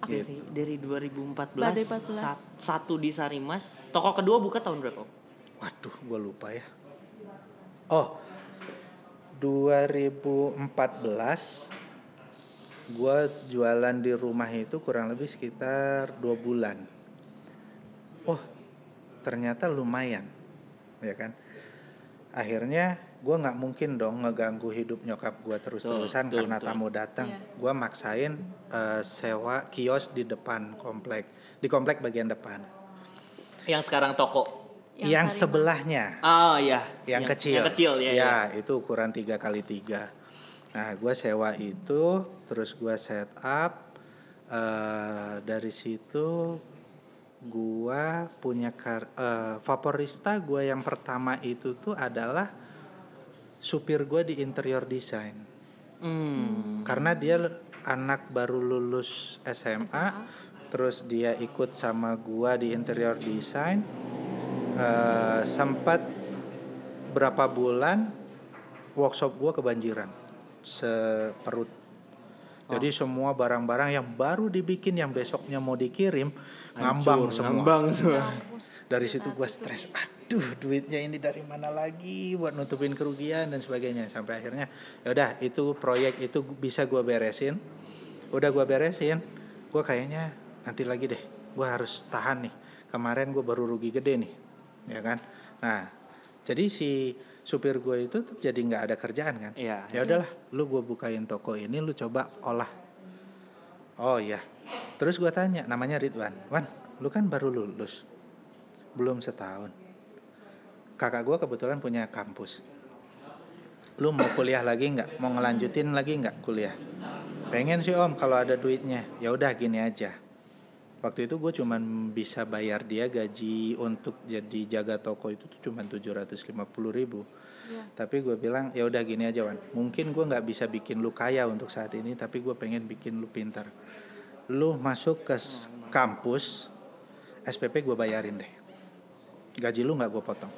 Dari dari 2014, Dari 14. sat- satu di Sarimas. Toko kedua buka tahun berapa? Om? waduh gue lupa ya oh 2014 gua jualan di rumah itu kurang lebih sekitar dua bulan oh ternyata lumayan ya kan akhirnya gua nggak mungkin dong ngeganggu hidup nyokap gua terus-terusan Betul, karena betul. tamu datang Iya. gua maksain eh, sewa kios di depan komplek di komplek bagian depan Yang sekarang toko. yang, Sarimas. sebelahnya Oh iya. yang, kecil Yang kecil ya. ya. ya itu ukuran tiga kali tiga nah gue sewa itu terus gue set up eh, dari situ gue punya kar eh, vaporista gue yang pertama itu tuh adalah supir gue di interior design. Hmm. karena dia anak baru lulus SMA, terus dia ikut sama gua di interior design eh, sempat berapa bulan workshop gua kebanjiran seperut. Jadi semua barang-barang yang baru dibikin yang besoknya mau dikirim ngambang Hancur, semua. Ngambang semua. dari situ gua stres. Aduh duitnya ini dari mana lagi buat nutupin kerugian dan sebagainya. Sampai akhirnya ya udah itu proyek itu bisa gua beresin. Udah gua beresin gua kayaknya nanti lagi deh gua harus tahan nih. Kemarin gua baru rugi gede nih ya kan? Nah jadi si supir gue itu jadi nggak ada kerjaan kan? Iya. ya udahlah lu gua bukain toko ini lu coba olah. Oh iya terus gua tanya namanya Ridwan. Wan lu kan baru lulus. Belum setahun. Kakak gua kebetulan punya kampus. Lu mau kuliah lagi nggak? Mau ngelanjutin lagi nggak kuliah? Pengen sih om kalau ada duitnya. Ya udah gini aja. Waktu itu gue cuman bisa bayar dia gaji untuk jadi jaga toko itu tuh cuman 750 ribu. Iya. Tapi gue bilang ya udah gini aja Wan. Mungkin gue nggak bisa bikin lu kaya untuk saat ini, tapi gue pengen bikin lu pintar. Lu masuk ke kampus, SPP gue bayarin deh. Gaji lu nggak gue potong.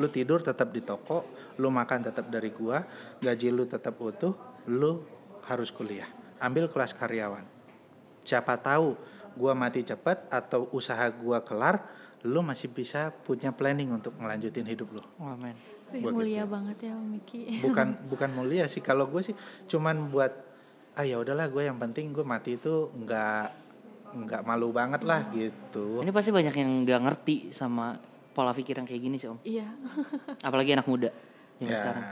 Lu tidur tetap di toko, lu makan tetap dari gua, gaji lu tetap utuh, lu harus kuliah. Ambil kelas karyawan. Siapa tahu gua mati cepat atau usaha gua kelar, lu masih bisa punya planning untuk ngelanjutin hidup lu. Gua mulia gitu. banget ya Om Miki. Bukan bukan mulia sih kalau gue sih cuman buat ah ya udahlah gue yang penting gue mati itu nggak nggak malu banget lah gitu. Ini pasti banyak yang nggak ngerti sama pola pikir yang kayak gini sih om. Iya. Apalagi anak muda yang ya sekarang.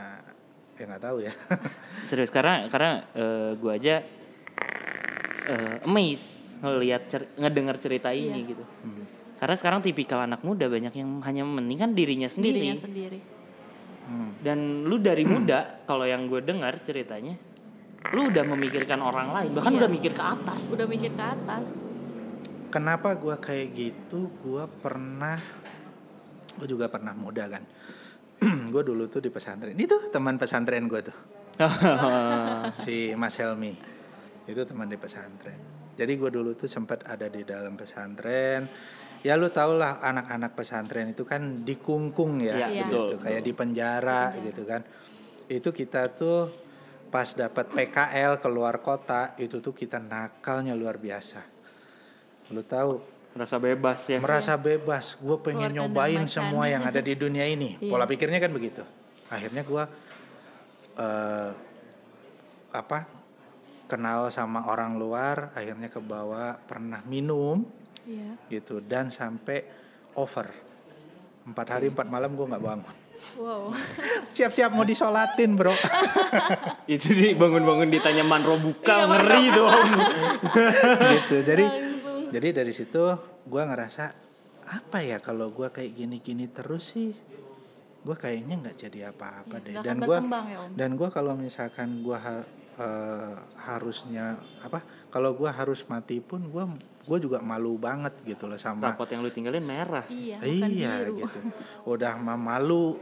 ya nggak tahu ya. Serius karena karena eh, gua aja eh, amazed ngelihat cer- ngedengar cerita ini Iya. gitu. Hmm. Karena sekarang tipikal anak muda banyak yang hanya mementingkan dirinya sendiri. Dirinya sendiri. Hmm. Dan lu dari muda kalau yang gue dengar ceritanya, lu udah memikirkan orang lain, bahkan Iya. udah mikir ke atas. Udah mikir ke atas. Kenapa gue kayak gitu? Gue pernah, gue juga pernah muda kan. gue dulu tuh di pesantren. Itu teman pesantren gue tuh, si Mas Helmi. Itu teman di pesantren. Jadi gue dulu tuh sempat ada di dalam pesantren. Ya lu tau lah anak-anak pesantren itu kan dikungkung ya, Iya, gitu. betul, kayak di penjara gitu kan. Itu kita tuh pas dapat PKL keluar kota itu tuh kita nakalnya luar biasa. Lu tahu Merasa bebas ya. merasa bebas. Gue pengen Keluar nyobain semua yang ada di dunia ini. Iya. Pola pikirnya kan begitu. Akhirnya gue eh apa kenal sama orang luar. Akhirnya ke bawah pernah minum Iya. gitu dan sampai over. Empat hari empat malam gue nggak bangun. Wow. Siap-siap mau disolatin bro. Itu di bangun-bangun ditanya manro Iya, buka ngeri tuh om. gitu. Jadi jadi dari situ gue ngerasa apa ya kalau gue kayak gini-gini terus sih gue kayaknya nggak jadi apa-apa Iya, deh nggak dan gue ya, Om. dan gue kalau misalkan gue harusnya apa kalau gue harus mati pun gue gue juga malu banget gitu loh sama Rapot yang lu tinggalin merah. Iya, bukan iya biru. gitu udah mah malu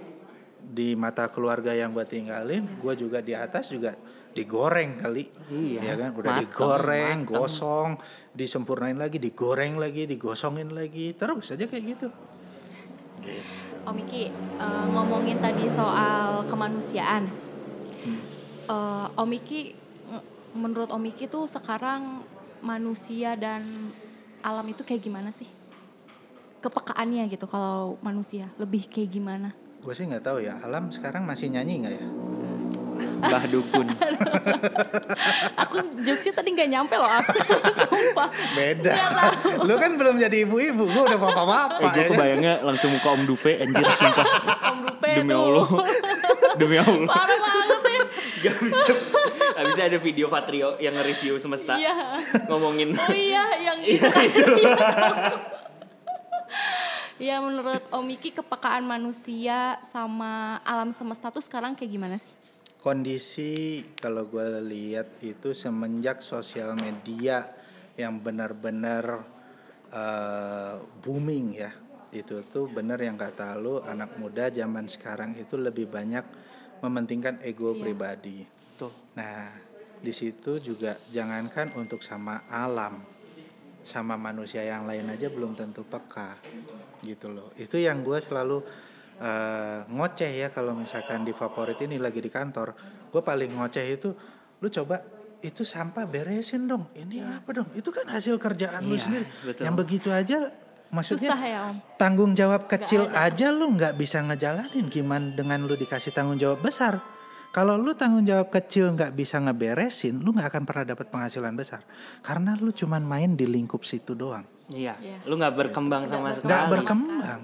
di mata keluarga yang gue tinggalin gue juga di atas juga digoreng kali Iya, ya kan udah mateng, digoreng mateng. gosong disempurnain lagi digoreng lagi digosongin lagi terus aja kayak gitu gitu Om Miki, eh, ngomongin tadi soal kemanusiaan. Eh, Om Miki, menurut Om Miki tuh sekarang manusia dan alam itu kayak gimana sih? Kepekaannya gitu kalau manusia lebih kayak gimana? Gue sih nggak tahu ya alam sekarang masih nyanyi nggak ya Bah dukun. Aku jokesnya tadi nggak nyampe loh, aku sumpah. beda lu kan belum jadi ibu-ibu gue udah bapak-bapak Eh gue ya kan? kebayangnya langsung muka om Dupe anjir sumpah. Om Dupe Demi tuh. Allah. Demi Allah. Parah banget ya. Gak bisa. Gak bisa ada video Patrio yang nge-review semesta. Iya. Ngomongin. Oh iya, yang Iya itu. Ya menurut Om Miki kepekaan manusia sama alam semesta tuh sekarang kayak gimana sih? kondisi kalau gue lihat itu semenjak sosial media yang benar-benar eh, booming ya itu tuh benar yang kata lu anak muda zaman sekarang itu lebih banyak mementingkan ego Iya. pribadi Tuh. nah di situ juga jangankan untuk sama alam sama manusia yang lain aja belum tentu peka gitu loh. Itu yang gue selalu eh, ngoceh ya kalau misalkan di favorit ini lagi di kantor. Gue paling ngoceh itu lu coba itu sampah beresin dong. Ini apa dong? Itu kan hasil kerjaan lu Iya, sendiri. betul. yang begitu aja maksudnya Susah ya Om. tanggung jawab kecil ada. aja lu nggak bisa ngejalanin. Gimana dengan lu dikasih tanggung jawab besar? Kalau lu tanggung jawab kecil nggak bisa ngeberesin lu nggak akan pernah dapat penghasilan besar. Karena lu cuman main di lingkup situ doang Iya. Iya. Lu gak berkembang sama sekali. nggak berkembang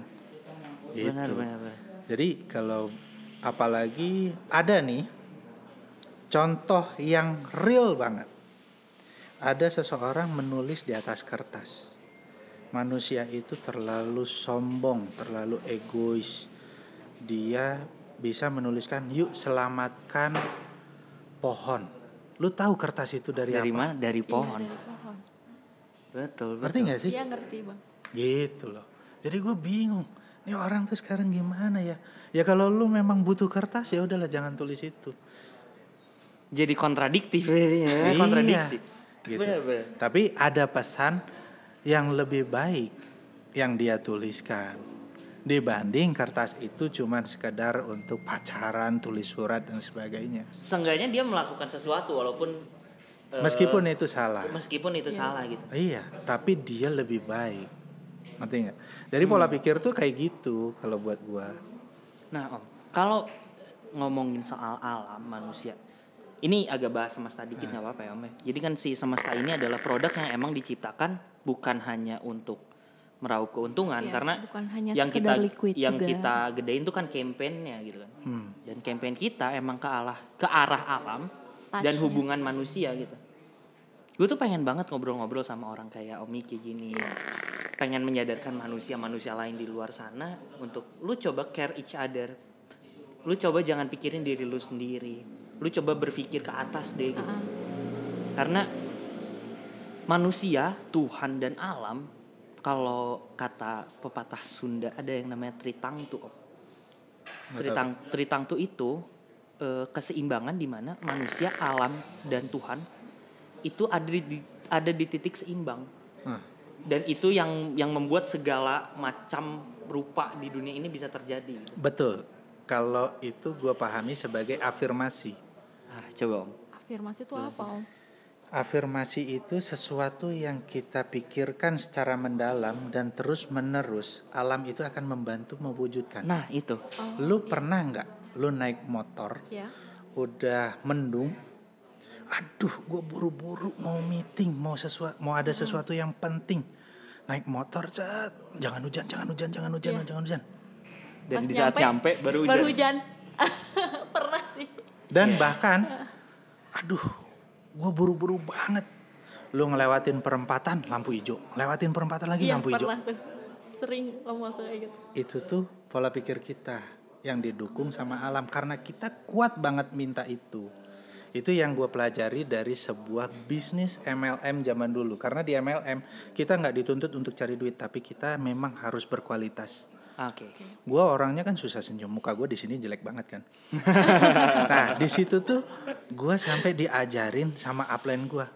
gitu Benar, benar, benar. jadi kalau apalagi ada nih contoh yang real banget ada seseorang menulis di atas kertas manusia itu terlalu sombong terlalu egois dia bisa menuliskan yuk selamatkan pohon lu tahu kertas itu dari, Dari apa mana? Dari Iya, pohon. dari pohon. Betul, betul. ngerti nggak sih Iya ngerti bang. gitu loh jadi gue bingung ini orang tuh sekarang gimana ya ya kalau lu memang butuh kertas ya udahlah jangan tulis itu Jadi kontradiktif ya, Iya, kontradiksi. gitu. Bener-bener. Tapi ada pesan yang lebih baik yang dia tuliskan dibanding kertas itu cuman sekedar untuk pacaran, tulis surat dan sebagainya. Seenggaknya dia melakukan sesuatu walaupun eh, Meskipun itu salah. meskipun itu salah gitu. Iya, tapi dia lebih baik. Ngerti nggak? Dari pola pikir tuh kayak gitu kalau buat gua. Nah, Om, kalau ngomongin soal alam manusia, ini agak bahas semesta dikit nggak apa-apa ya Om. ya. Jadi kan si semesta ini adalah produk yang emang diciptakan bukan hanya untuk meraup keuntungan Iya, karena bukan hanya yang kita liquid yang juga. kita gedein tuh kan campaignnya gitu kan. Hmm. Dan campaign kita emang ke arah ke arah alam dan hubungan manusia gitu. Gue tuh pengen banget ngobrol-ngobrol sama orang kayak Om Miki gini. Pengen menyadarkan manusia-manusia lain di luar sana untuk lu coba care each other. Lu coba jangan pikirin diri lu sendiri. Lu coba berpikir ke atas deh gitu. Uh-uh. Karena manusia, Tuhan dan alam kalau kata pepatah Sunda ada yang namanya tritangtu. Om. Nggak Tritang tritangtu itu eh, keseimbangan di mana manusia, alam dan Tuhan itu ada di ada di titik seimbang. Nah, Dan itu yang yang membuat segala macam rupa di dunia ini bisa terjadi. gitu. betul. Kalau itu gua pahami sebagai afirmasi. Ah, coba Om. Afirmasi itu apa om? Afirmasi itu sesuatu yang kita pikirkan secara mendalam dan terus menerus alam itu akan membantu mewujudkan. Nah, itu. Oh, lu pernah nggak lu naik motor ya. udah mendung aduh gue buru-buru mau meeting mau sesuatu mau ada sesuatu yang penting naik motor cet jangan hujan jangan hujan jangan hujan Iya. jangan hujan Dan Pas di saat nyampe baru hujan. Baru hujan. Pernah sih. dan Iya. bahkan aduh gue buru-buru banget lu ngelewatin perempatan lampu hijau lewatin perempatan lagi Iya lampu hijau tuh. Sering kayak gitu. itu tuh pola pikir kita yang didukung sama alam karena kita kuat banget minta itu itu yang gue pelajari dari sebuah bisnis MLM zaman dulu. Karena di MLM kita nggak dituntut untuk cari duit tapi kita memang harus berkualitas. Oke. gue orangnya kan susah senyum. Muka gue di sini jelek banget kan. Nah di situ tuh gue sampai diajarin sama upline gue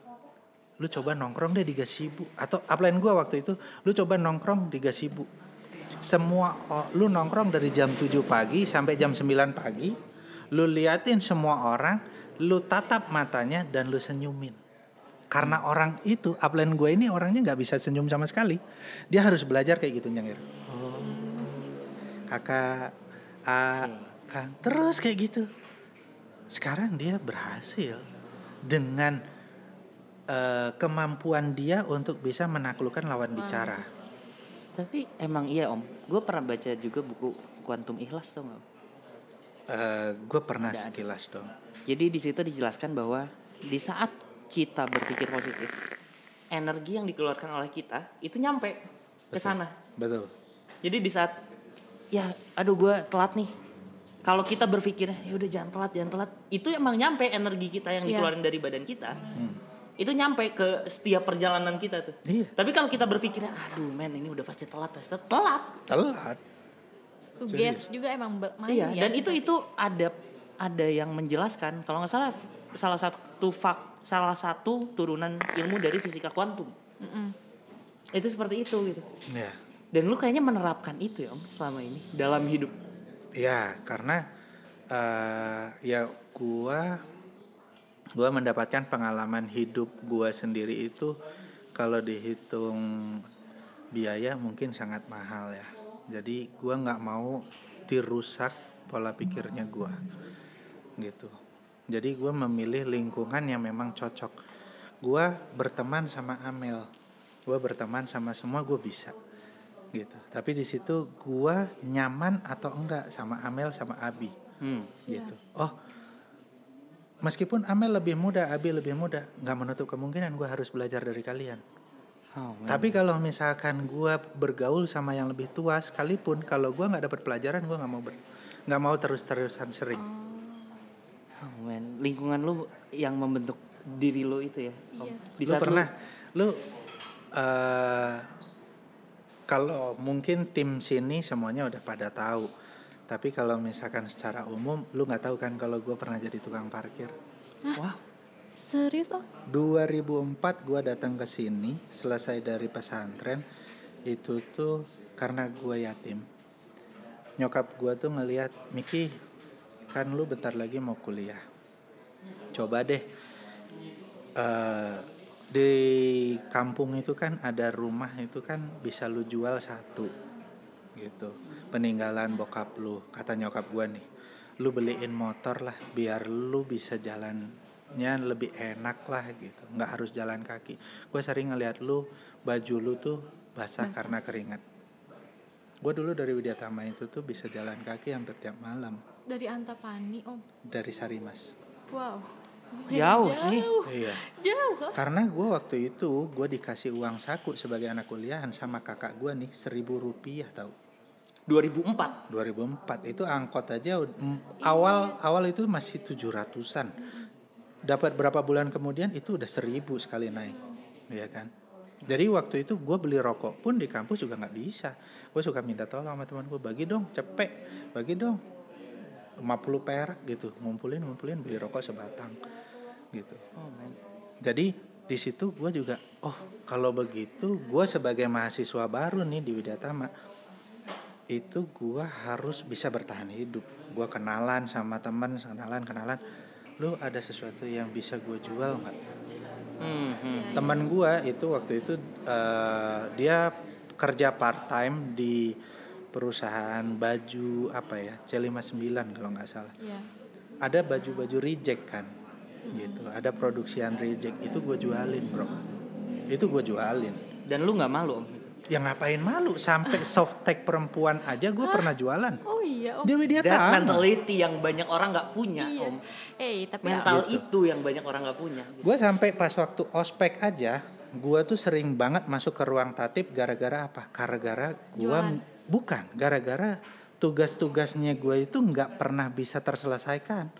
lu coba nongkrong deh di gasibu atau upline gue waktu itu lu coba nongkrong di gasibu semua o- lu nongkrong dari jam 7 pagi sampai jam 9 pagi lu liatin semua orang lu tatap matanya dan lu senyumin. Karena orang itu upline gue ini orangnya nggak bisa senyum sama sekali. Dia harus belajar kayak gitu nyengir. Kakak A Kang terus kayak gitu. Sekarang dia berhasil dengan eh, kemampuan dia untuk bisa menaklukkan lawan bicara. Tapi emang iya Om, gue pernah baca juga buku Quantum Ikhlas tuh nggak? Gue pernah Ada, ada. sekilas dong Jadi di situ dijelaskan bahwa di saat kita berpikir positif, energi yang dikeluarkan oleh kita itu nyampe ke sana. betul Jadi di saat ya aduh gue telat nih. Kalau kita berpikir ya udah jangan telat, jangan telat, itu emang nyampe energi kita yang Iya. dikeluarin dari badan kita. Hmm. Itu nyampe ke setiap perjalanan kita tuh. iya Tapi kalau kita berpikir aduh men ini udah pasti telat, pasti telat. telat. Suges juga emang main Iya, ya. dan itu itu ada ada yang menjelaskan kalau nggak salah salah satu fak salah satu turunan ilmu dari fisika kuantum. Mm-mm. Itu seperti itu gitu. ya Dan lu kayaknya menerapkan itu ya Om selama ini dalam hidup. ya karena eh, ya gua gua mendapatkan pengalaman hidup gua sendiri itu kalau dihitung biaya mungkin sangat mahal ya jadi gua nggak mau dirusak pola pikirnya gua. Gitu. Jadi gua memilih lingkungan yang memang cocok. Gua berteman sama Amel. Gua berteman sama semua gua bisa. Gitu. Tapi di situ gua nyaman atau enggak sama Amel sama Abi. Hmm. gitu. Oh meskipun Amel lebih muda Abi lebih muda nggak menutup kemungkinan gua harus belajar dari kalian Oh, tapi kalau misalkan gua bergaul sama yang lebih tua sekalipun kalau gua nggak dapat pelajaran gua nggak mau nggak mau terus-terusan sering Oh, man. lingkungan lu yang membentuk diri lu itu ya. Iya. Di lu pernah lu eh, kalau mungkin tim sini semuanya udah pada tahu. Tapi kalau misalkan secara umum, lu nggak tahu kan kalau gue pernah jadi tukang parkir. Wah, Serius oh? 2004 gue datang ke sini selesai dari pesantren itu tuh karena gue yatim. Nyokap gue tuh ngelihat Miki kan lu bentar lagi mau kuliah. Coba deh eh, di kampung itu kan ada rumah itu kan bisa lu jual satu gitu peninggalan bokap lu kata nyokap gua nih lu beliin motor lah biar lu bisa jalannya lebih enak lah gitu nggak harus jalan kaki gue sering ngeliat lu baju lu tuh basah, Basah. karena keringat gue dulu dari Widyatama itu tuh bisa jalan kaki hampir tiap malam Dari Antapani om. dari Sarimas Wow. Jauh sih. iya Jauh. Karena gue waktu itu gue dikasih uang saku sebagai anak kuliahan sama kakak gue nih seribu rupiah tahu. 2004. 2004 itu angkot aja mm, awal awal itu masih tujuh ratusan. Dapat berapa bulan kemudian itu udah seribu sekali naik, ya kan? Jadi waktu itu gue beli rokok pun di kampus juga nggak bisa. Gue suka minta tolong sama teman gue bagi dong cepet, bagi dong 50 perak gitu, ngumpulin ngumpulin beli rokok sebatang gitu. Oh, man. Jadi di situ gue juga, oh kalau begitu gue sebagai mahasiswa baru nih di Widyatama itu gue harus bisa bertahan hidup. Gue kenalan sama teman, kenalan kenalan. Lu ada sesuatu yang bisa gue jual nggak? Hmm, hmm. Teman gue itu waktu itu eh, dia kerja part time di perusahaan baju apa ya C59 kalau nggak salah. Iya. Ada baju-baju reject kan, gitu. Ada produksian reject itu gue jualin bro. Itu gue jualin. Dan lu nggak malu om? Ya ngapain malu sampai soft tech perempuan aja gue pernah jualan. Oh iya om. Dia dia That mentality yang banyak orang nggak punya Iya. om. Eh tapi Mental Gitu. itu yang banyak orang nggak punya. Gue sampai pas waktu ospek aja, gue tuh sering banget masuk ke ruang tatip gara-gara apa? Gara-gara gue bukan, gara-gara tugas-tugasnya gue itu nggak pernah bisa terselesaikan.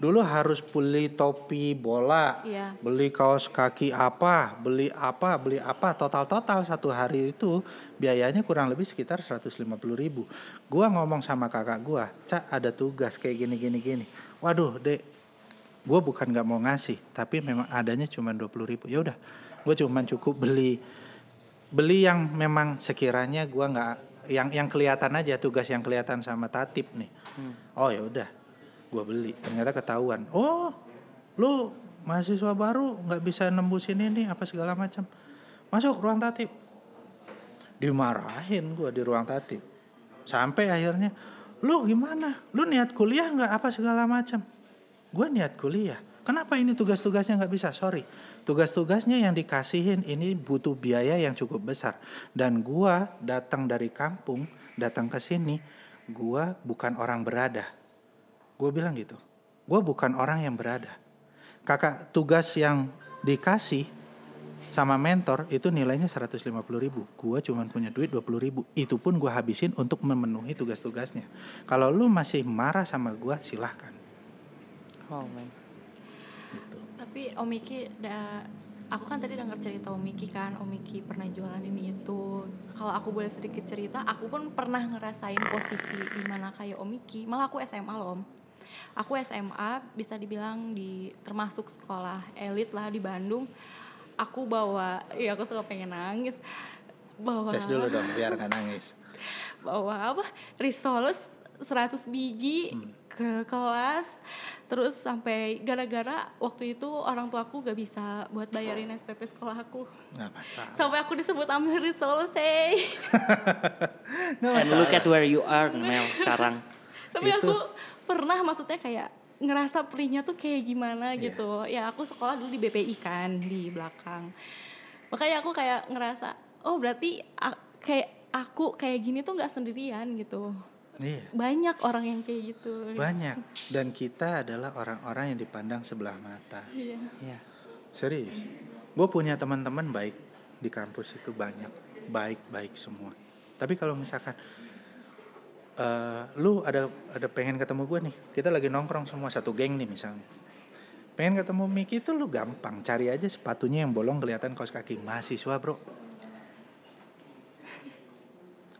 Dulu harus beli topi bola, Iya. beli kaos kaki apa, beli apa, beli apa, total-total satu hari itu biayanya kurang lebih sekitar 150 ribu. Gua ngomong sama kakak gua, cak ada tugas kayak gini gini gini. Waduh dek, gue bukan nggak mau ngasih, tapi memang adanya cuma 20 ribu. Ya udah, gue cuma cukup beli beli yang memang sekiranya gua nggak yang yang kelihatan aja tugas yang kelihatan sama tatip nih. Hmm. Oh ya udah, gue beli. Ternyata ketahuan. Oh, lu mahasiswa baru nggak bisa nembusin ini apa segala macam. Masuk ruang tatip. Dimarahin gue di ruang tatip. Sampai akhirnya, lu gimana? Lu niat kuliah nggak apa segala macam? Gue niat kuliah. Kenapa ini tugas-tugasnya nggak bisa? Sorry, tugas-tugasnya yang dikasihin ini butuh biaya yang cukup besar. Dan gua datang dari kampung, datang ke sini, gua bukan orang berada. Gue bilang gitu. Gue bukan orang yang berada. Kakak tugas yang dikasih sama mentor itu nilainya 150 ribu. Gue cuman punya duit 20 ribu. Itu pun gue habisin untuk memenuhi tugas-tugasnya. Kalau lu masih marah sama gue, silahkan. Oh man. Gitu. Tapi Om Miki, da, aku kan tadi dengar cerita Om Miki kan, Om Miki pernah jualan ini itu. Kalau aku boleh sedikit cerita, aku pun pernah ngerasain posisi di mana kayak Om Miki. Malah aku SMA loh Om. Aku SMA bisa dibilang di termasuk sekolah elit lah di Bandung. Aku bawa, iya aku suka pengen nangis. Bawa Ces dulu dong, biar nggak nangis. bawa apa risoles 100 biji ke kelas terus sampai gara-gara waktu itu orang tua aku gak bisa buat bayarin SPP sekolah aku Nggak masalah. sampai aku disebut ambil risoles hey. Nggak And look at where you are Mel sekarang. tapi Itu- aku pernah maksudnya kayak ngerasa perihnya tuh kayak gimana Iya. gitu ya aku sekolah dulu di BPI kan di belakang makanya aku kayak ngerasa oh berarti kayak aku kayak gini tuh nggak sendirian gitu Iya, banyak orang yang kayak gitu banyak. Dan kita adalah orang-orang yang dipandang sebelah mata. Iya. Ya. Serius. Gue punya teman-teman baik di kampus itu banyak, baik-baik semua. Tapi kalau misalkan eh, lu ada ada pengen ketemu gue nih, kita lagi nongkrong semua satu geng nih misalnya. Pengen ketemu Miki itu lu gampang, cari aja sepatunya yang bolong kelihatan kaos kaki mahasiswa bro.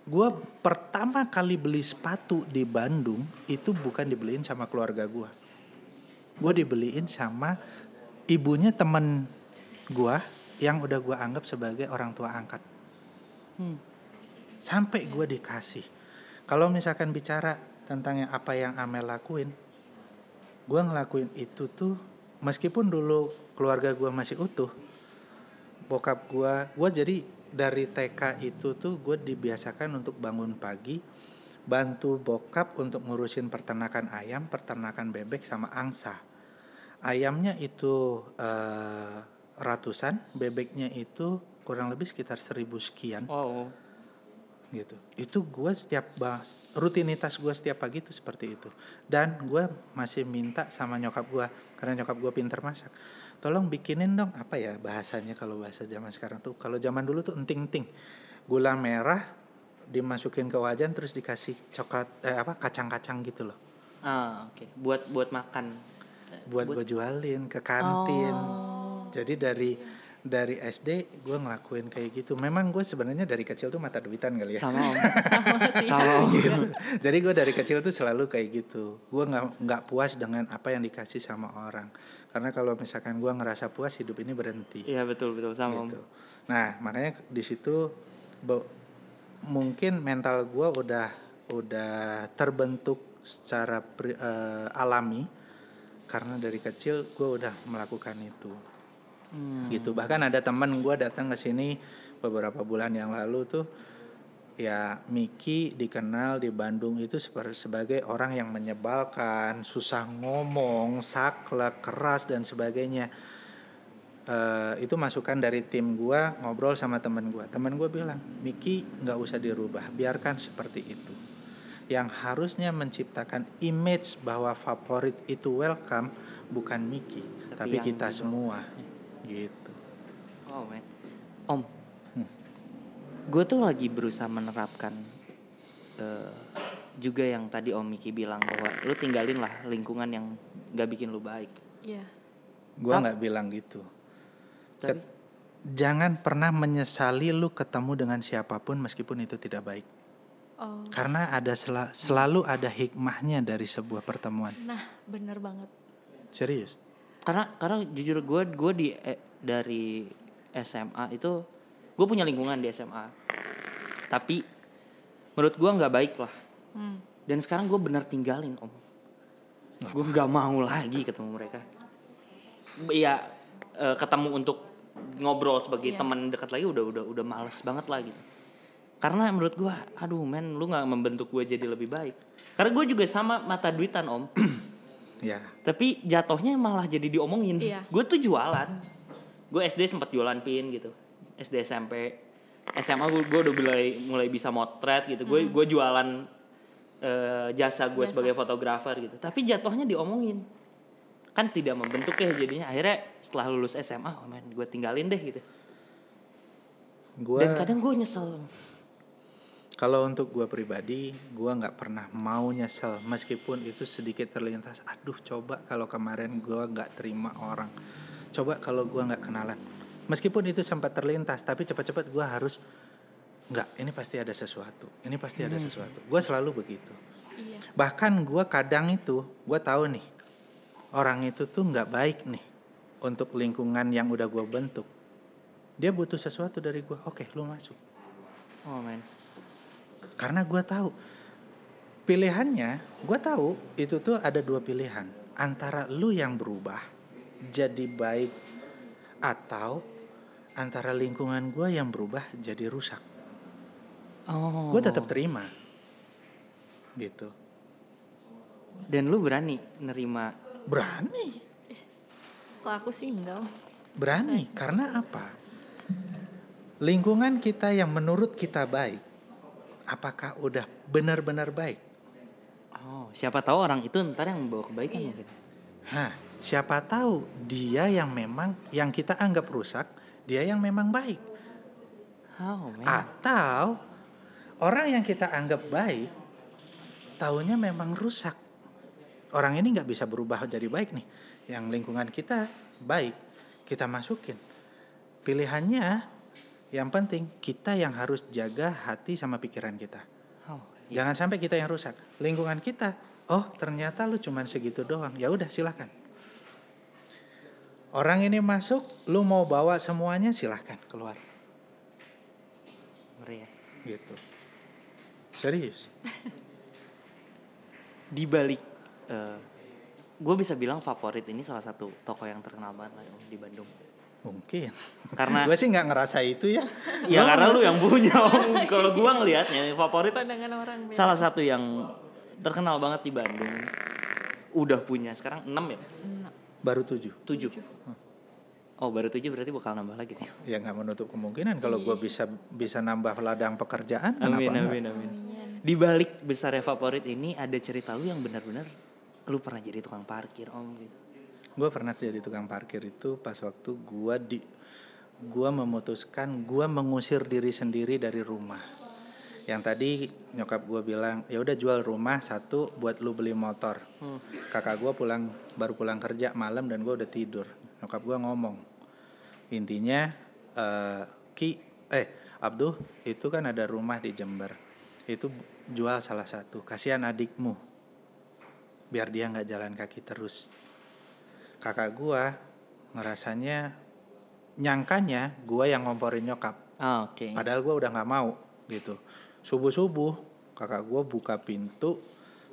gue pertama kali beli sepatu di Bandung itu bukan dibeliin sama keluarga gue gue dibeliin sama ibunya temen gue yang udah gue anggap sebagai orang tua angkat Hmm. sampai gue dikasih kalau misalkan bicara tentang yang apa yang Amel lakuin gue ngelakuin itu tuh meskipun dulu keluarga gue masih utuh bokap gue gue jadi dari TK itu tuh gue dibiasakan untuk bangun pagi bantu bokap untuk ngurusin peternakan ayam peternakan bebek sama angsa ayamnya itu eh, ratusan bebeknya itu kurang lebih sekitar seribu sekian Wow. Gitu. Itu gue setiap bahas rutinitas gue setiap pagi itu seperti itu. Dan gue masih minta sama nyokap gue karena nyokap gue pinter masak. Tolong bikinin dong apa ya bahasanya kalau bahasa zaman sekarang tuh? Kalau zaman dulu tuh enting-enting. Gula merah dimasukin ke wajan terus dikasih coklat eh, apa kacang-kacang gitu loh. Ah, oke. Buat buat makan. buat gue jualin ke kantin. Oh. jadi dari dari SD gue ngelakuin kayak gitu memang gue sebenarnya dari kecil tuh mata duitan kali ya Sama om. Sama om. gitu. Jadi gue dari kecil tuh selalu kayak gitu. Gue nggak nggak puas dengan apa yang dikasih sama orang. Karena kalau misalkan gue ngerasa puas hidup ini berhenti. Iya betul betul sama gitu. om. Nah makanya di situ mungkin mental gue udah udah terbentuk secara pri- eh, alami karena dari kecil gue udah melakukan itu Hmm. gitu. Bahkan ada teman gue datang ke sini beberapa bulan yang lalu tuh ya Miki dikenal di Bandung itu sebagai orang yang menyebalkan susah ngomong saklek keras dan sebagainya. Eh, itu masukan dari tim gue ngobrol sama teman gue teman gue bilang Miki nggak usah dirubah biarkan seperti itu. Yang harusnya menciptakan image bahwa favorit itu welcome bukan Miki Tapi tapi, kita semua gitu Oh man. Om. Hmm. Gue tuh lagi berusaha menerapkan eh, juga yang tadi Om Miki bilang bahwa lu tinggalin lah lingkungan yang gak bikin lu baik. Iya. Gua Tap- nggak bilang gitu. Tapi Ket- Jangan pernah menyesali lu ketemu dengan siapa pun meskipun itu tidak baik. Oh. Karena ada sela- selalu ada hikmahnya dari sebuah pertemuan. Nah, bener banget. Serius. Karena karena jujur gue gue di eh, dari SMA itu gue punya lingkungan di SMA. Tapi menurut gue nggak baik lah. Hmm. Dan sekarang gue bener tinggalin om. Gue nggak mau lagi ketemu mereka. Iya eh, ketemu untuk ngobrol sebagai Iya. teman dekat lagi udah udah udah males banget lah gitu. Karena menurut gue, aduh men, lu nggak membentuk gue jadi lebih baik. Karena gue juga sama mata duitan om. Ya. Tapi jatuhnya malah jadi diomongin. Iya. Gue tuh jualan. Gue SD sempat jualan pin gitu. SD SMP. SMA gue, gue udah mulai mulai bisa motret gitu. Gue gue jualan eh, jasa gue sebagai fotografer gitu. Tapi jatuhnya diomongin. Kan tidak membentuk ya jadinya. Akhirnya setelah lulus SMA, oh man, gue tinggalin deh gitu. Gua Dan kadang gue nyesel. Kalau untuk gua pribadi, gua nggak pernah mau nyesel meskipun itu sedikit terlintas. Aduh, coba kalau kemarin gua nggak terima orang. Coba kalau gua nggak kenalan. Meskipun itu sempat terlintas, tapi cepat-cepat gua harus nggak. Ini pasti ada sesuatu. Ini pasti ada sesuatu. Gua selalu begitu. Iya. Bahkan gua kadang itu, gua tahu nih orang itu tuh nggak baik nih untuk lingkungan yang udah gua bentuk. Dia butuh sesuatu dari gua. Oke, lu masuk. Oh man. Karena gue tahu pilihannya, gue tahu itu tuh ada dua pilihan antara lu yang berubah jadi baik atau antara lingkungan gue yang berubah jadi rusak. Oh. Gue tetap terima, gitu. Dan lu berani nerima Berani, Kalau aku sih enggak. berani. Karena apa? Lingkungan kita yang menurut kita baik, apakah udah benar-benar baik? Oh, siapa tahu orang itu ntar yang membawa kebaikan Iya. mungkin. Hah, siapa tahu dia yang memang yang kita anggap rusak, dia yang memang baik. Oh, man. Atau orang yang kita anggap baik, taunya memang rusak. Orang ini nggak bisa berubah jadi baik nih. Yang lingkungan kita baik, kita masukin. Pilihannya Yang penting kita yang harus jaga hati sama pikiran kita. Oh, iya. Jangan sampai kita yang rusak. Lingkungan kita, oh ternyata lu cuman segitu doang. Ya udah silakan. Orang ini masuk, lu mau bawa semuanya silahkan keluar. Ngeri ya. Gitu. Serius. Di balik gue bisa bilang favorit ini salah satu toko yang terkenal banget lah di Bandung. Mungkin. Karena gue sih nggak ngerasa itu ya. ya karena lu yang punya Om. Kalau gua ngelihatnya favorit Pandangan orang salah satu yang terkenal banget di Bandung. Udah punya sekarang 6 ya? Baru tujuh. 7. Oh, baru 7 berarti bakal nambah lagi nih. Ya nggak menutup kemungkinan kalau gue bisa bisa nambah ladang pekerjaan. kenapa Amin amin amin. Di balik besarnya favorit ini ada cerita lu yang benar-benar lu pernah jadi tukang parkir Om gitu. Gue pernah jadi tukang parkir itu pas waktu gue di gue memutuskan gue mengusir diri sendiri dari rumah. Yang tadi nyokap gue bilang ya udah jual rumah satu buat lu beli motor. Kakak gue pulang baru pulang kerja malam dan gue udah tidur. Nyokap gue ngomong intinya eh, Ki eh Abduh itu kan ada rumah di Jember itu jual salah satu kasihan adikmu biar dia nggak jalan kaki terus kakak gua ngerasanya nyangkanya gua yang ngomporin nyokap. Ah, oke. padahal gua udah nggak mau gitu. Subuh subuh kakak gua buka pintu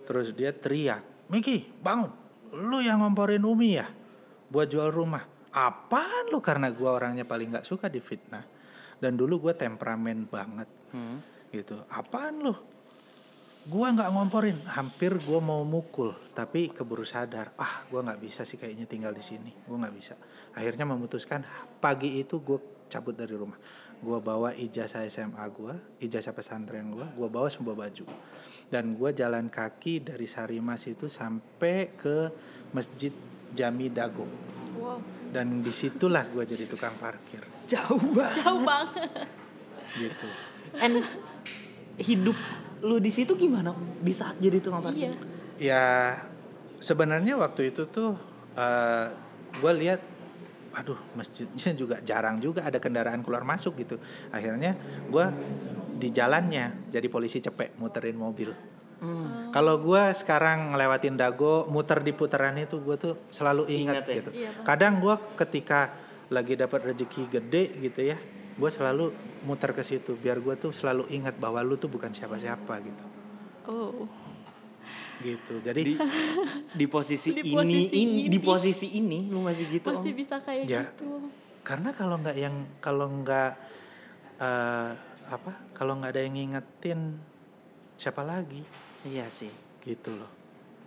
terus dia teriak Miki bangun. Lu yang ngomporin Umi ya? Buat jual rumah. Apaan lu? Karena gua orangnya paling nggak suka difitnah. Dan dulu gua temperamen banget. Hmm. gitu. Apaan lu gua nggak ngomporin hampir gua mau mukul tapi keburu sadar ah gua nggak bisa sih kayaknya tinggal di sini gua nggak bisa. Akhirnya memutuskan pagi itu gua cabut dari rumah. Gua bawa ijazah SMA gua ijazah pesantren gua gua bawa semua baju. Dan gua jalan kaki dari Sarimas itu sampai ke masjid Jami Dago. Wow, dan di situlah gua jadi tukang parkir. Jauh banget. jauh banget. gitu. And hidup lu di situ gimana di saat jadi tukang parkir? Iya. Ya sebenarnya waktu itu tuh gue lihat, aduh masjidnya juga jarang juga ada kendaraan keluar masuk gitu. Akhirnya gue di jalannya jadi polisi cepek muterin mobil. Hmm. Kalau gue sekarang ngelewatin Dago muter di putaran itu gue tuh selalu ingat Ingat ya? gitu. Iya. Kadang gue ketika lagi dapat rezeki gede gitu ya, gue selalu muter ke situ biar gue tuh selalu ingat bahwa lu tuh bukan siapa-siapa gitu. Oh. Gitu. Jadi Di, di posisi Di ini, posisi in- ini. di posisi ini lu masih gitu Masih Om? bisa kayak Ya. gitu. karena kalau nggak yang kalau nggak eh, apa kalau nggak ada yang ngingetin siapa lagi Iya sih. gitu loh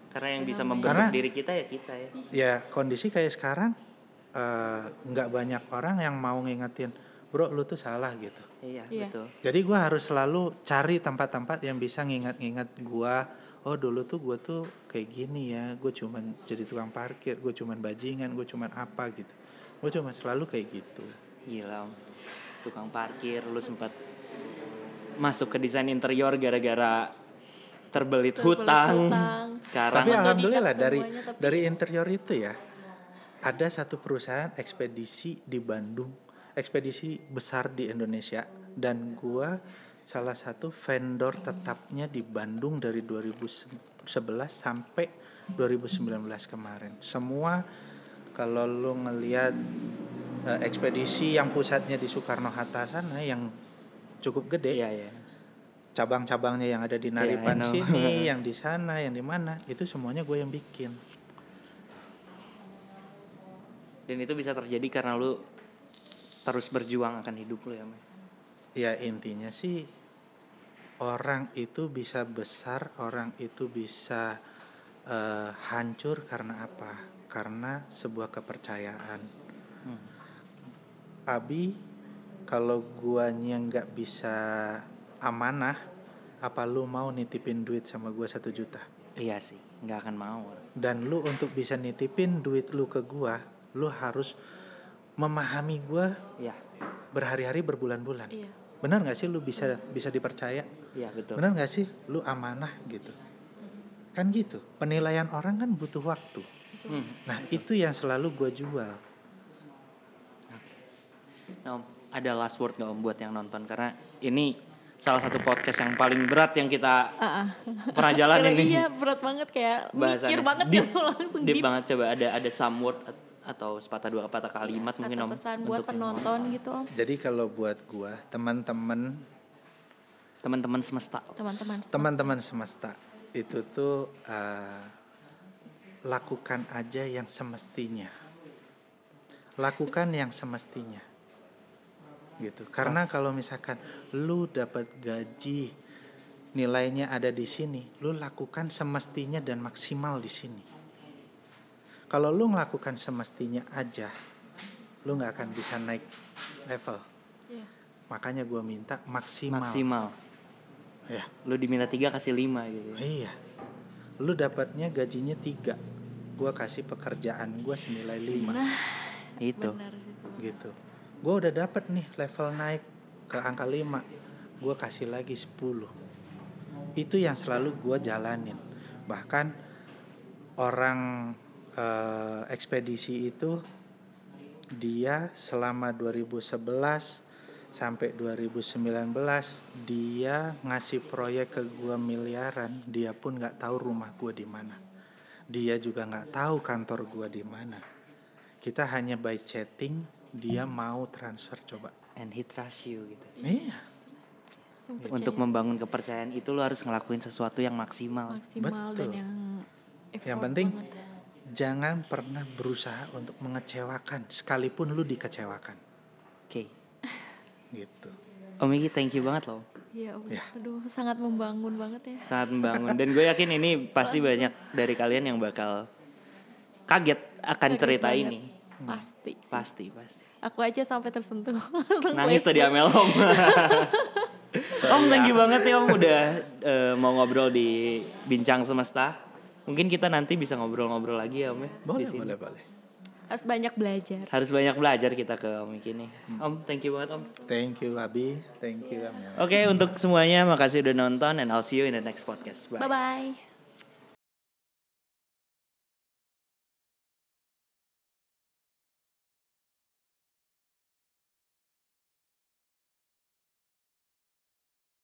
Karena yang bisa membentuk Karena- diri kita ya kita ya. ya kondisi kayak sekarang eh, nggak banyak orang yang mau ngingetin bro lu tuh salah gitu Iya, Iya. betul. jadi gua harus selalu cari tempat-tempat yang bisa ngingat-ngingat gua oh dulu tuh gua tuh kayak gini ya gue cuman jadi tukang parkir gue cuman bajingan gue cuman apa gitu gue cuma selalu kayak gitu Gila Om. Tukang parkir lu sempat masuk ke desain interior gara-gara terbelit, Terbelit hutang. hutang. Sekarang Tapi Otodidak alhamdulillah dari semuanya, tapi- dari interior itu ya ada satu perusahaan ekspedisi di Bandung, ekspedisi besar di Indonesia dan gua salah satu vendor tetapnya di Bandung dari 2011 sampai 2019 kemarin. Semua kalau lu ngelihat eh, ekspedisi yang pusatnya di Soekarno Hatta sana yang cukup gede Iya, iya. cabang-cabangnya yang ada di Iya, Naripan know. sini, yang di sana, yang di mana, itu semuanya gue yang bikin. Dan itu bisa terjadi karena lu terus berjuang akan hidup lu ya, Mas. Ya intinya sih orang itu bisa besar, orang itu bisa eh, hancur karena apa? Karena sebuah kepercayaan. Hmm. Abi, kalau guanya nggak bisa amanah, apa lu mau nitipin duit sama gua satu juta? Iya sih, nggak akan mau. dan lu untuk bisa nitipin duit lu ke gua lu harus memahami gua Iya, berhari-hari berbulan-bulan Iya. benar nggak sih lu bisa bisa dipercaya iya betul. benar nggak sih lu amanah gitu kan gitu penilaian orang kan butuh waktu Hmm. nah itu yang selalu gua jual Nah, Om, ada last word nggak om buat yang nonton karena ini salah satu podcast yang paling berat yang kita ah. pernah jalan ini. Iya berat banget kayak Bahasannya. mikir banget Deep. gitu langsung Deep deep. banget coba ada ada some word at- atau sepatah dua patah kalimat mungkin Atau om. pesan buat penonton gitu om. Jadi kalau buat gua, teman-teman Teman-teman semesta. Teman-teman. teman-teman semesta itu tuh eh, lakukan aja yang semestinya. Lakukan yang semestinya. Gitu. Karena kalau misalkan lu dapat gaji nilainya ada di sini, lu lakukan semestinya dan maksimal di sini. Kalau lu melakukan semestinya aja, lu nggak akan bisa naik level. Iya. Makanya gua minta maksimal. Maksimal. Ya. Lu diminta tiga kasih lima gitu. Iya. Lu dapatnya gajinya tiga. Gua kasih pekerjaan gua senilai lima. Nah, Itu. benar gitu. Gua udah dapat nih level naik ke angka lima. Gua kasih lagi 10. Itu yang selalu gua jalanin. Bahkan orang eh, ekspedisi itu dia selama 2011 sampai 2019 dia ngasih proyek ke gua miliaran dia pun nggak tahu rumah gua di mana dia juga nggak tahu kantor gua di mana kita hanya by chatting dia mau transfer coba And he trust you gitu. iya Langsung Untuk membangun kepercayaan itu lu harus ngelakuin sesuatu yang maksimal. maksimal dan Betul. yang yang effort penting banget. Jangan pernah berusaha untuk mengecewakan sekalipun lu dikecewakan Oke. gitu Om Iki thank you banget loh. Iya, om. Ya. aduh sangat membangun banget ya. Sangat membangun dan gue yakin ini pasti banyak dari kalian yang bakal kaget akan Kaget cerita banget. ini. Pasti. sih. Pasti, pasti. Aku aja sampai tersentuh. Nangis tadi. Amel Om. om thank you banget ya Om udah eh, mau ngobrol di Bincang Semesta. Mungkin kita nanti bisa ngobrol-ngobrol lagi ya Om ya. di boleh sini. boleh boleh Harus banyak belajar. Harus banyak belajar kita ke Om Iki nih. Om, thank you banget Om. thank you Abi thank you Amel Oke, untuk semuanya makasih udah nonton and I'll see you in the next podcast. Bye. Bye bye.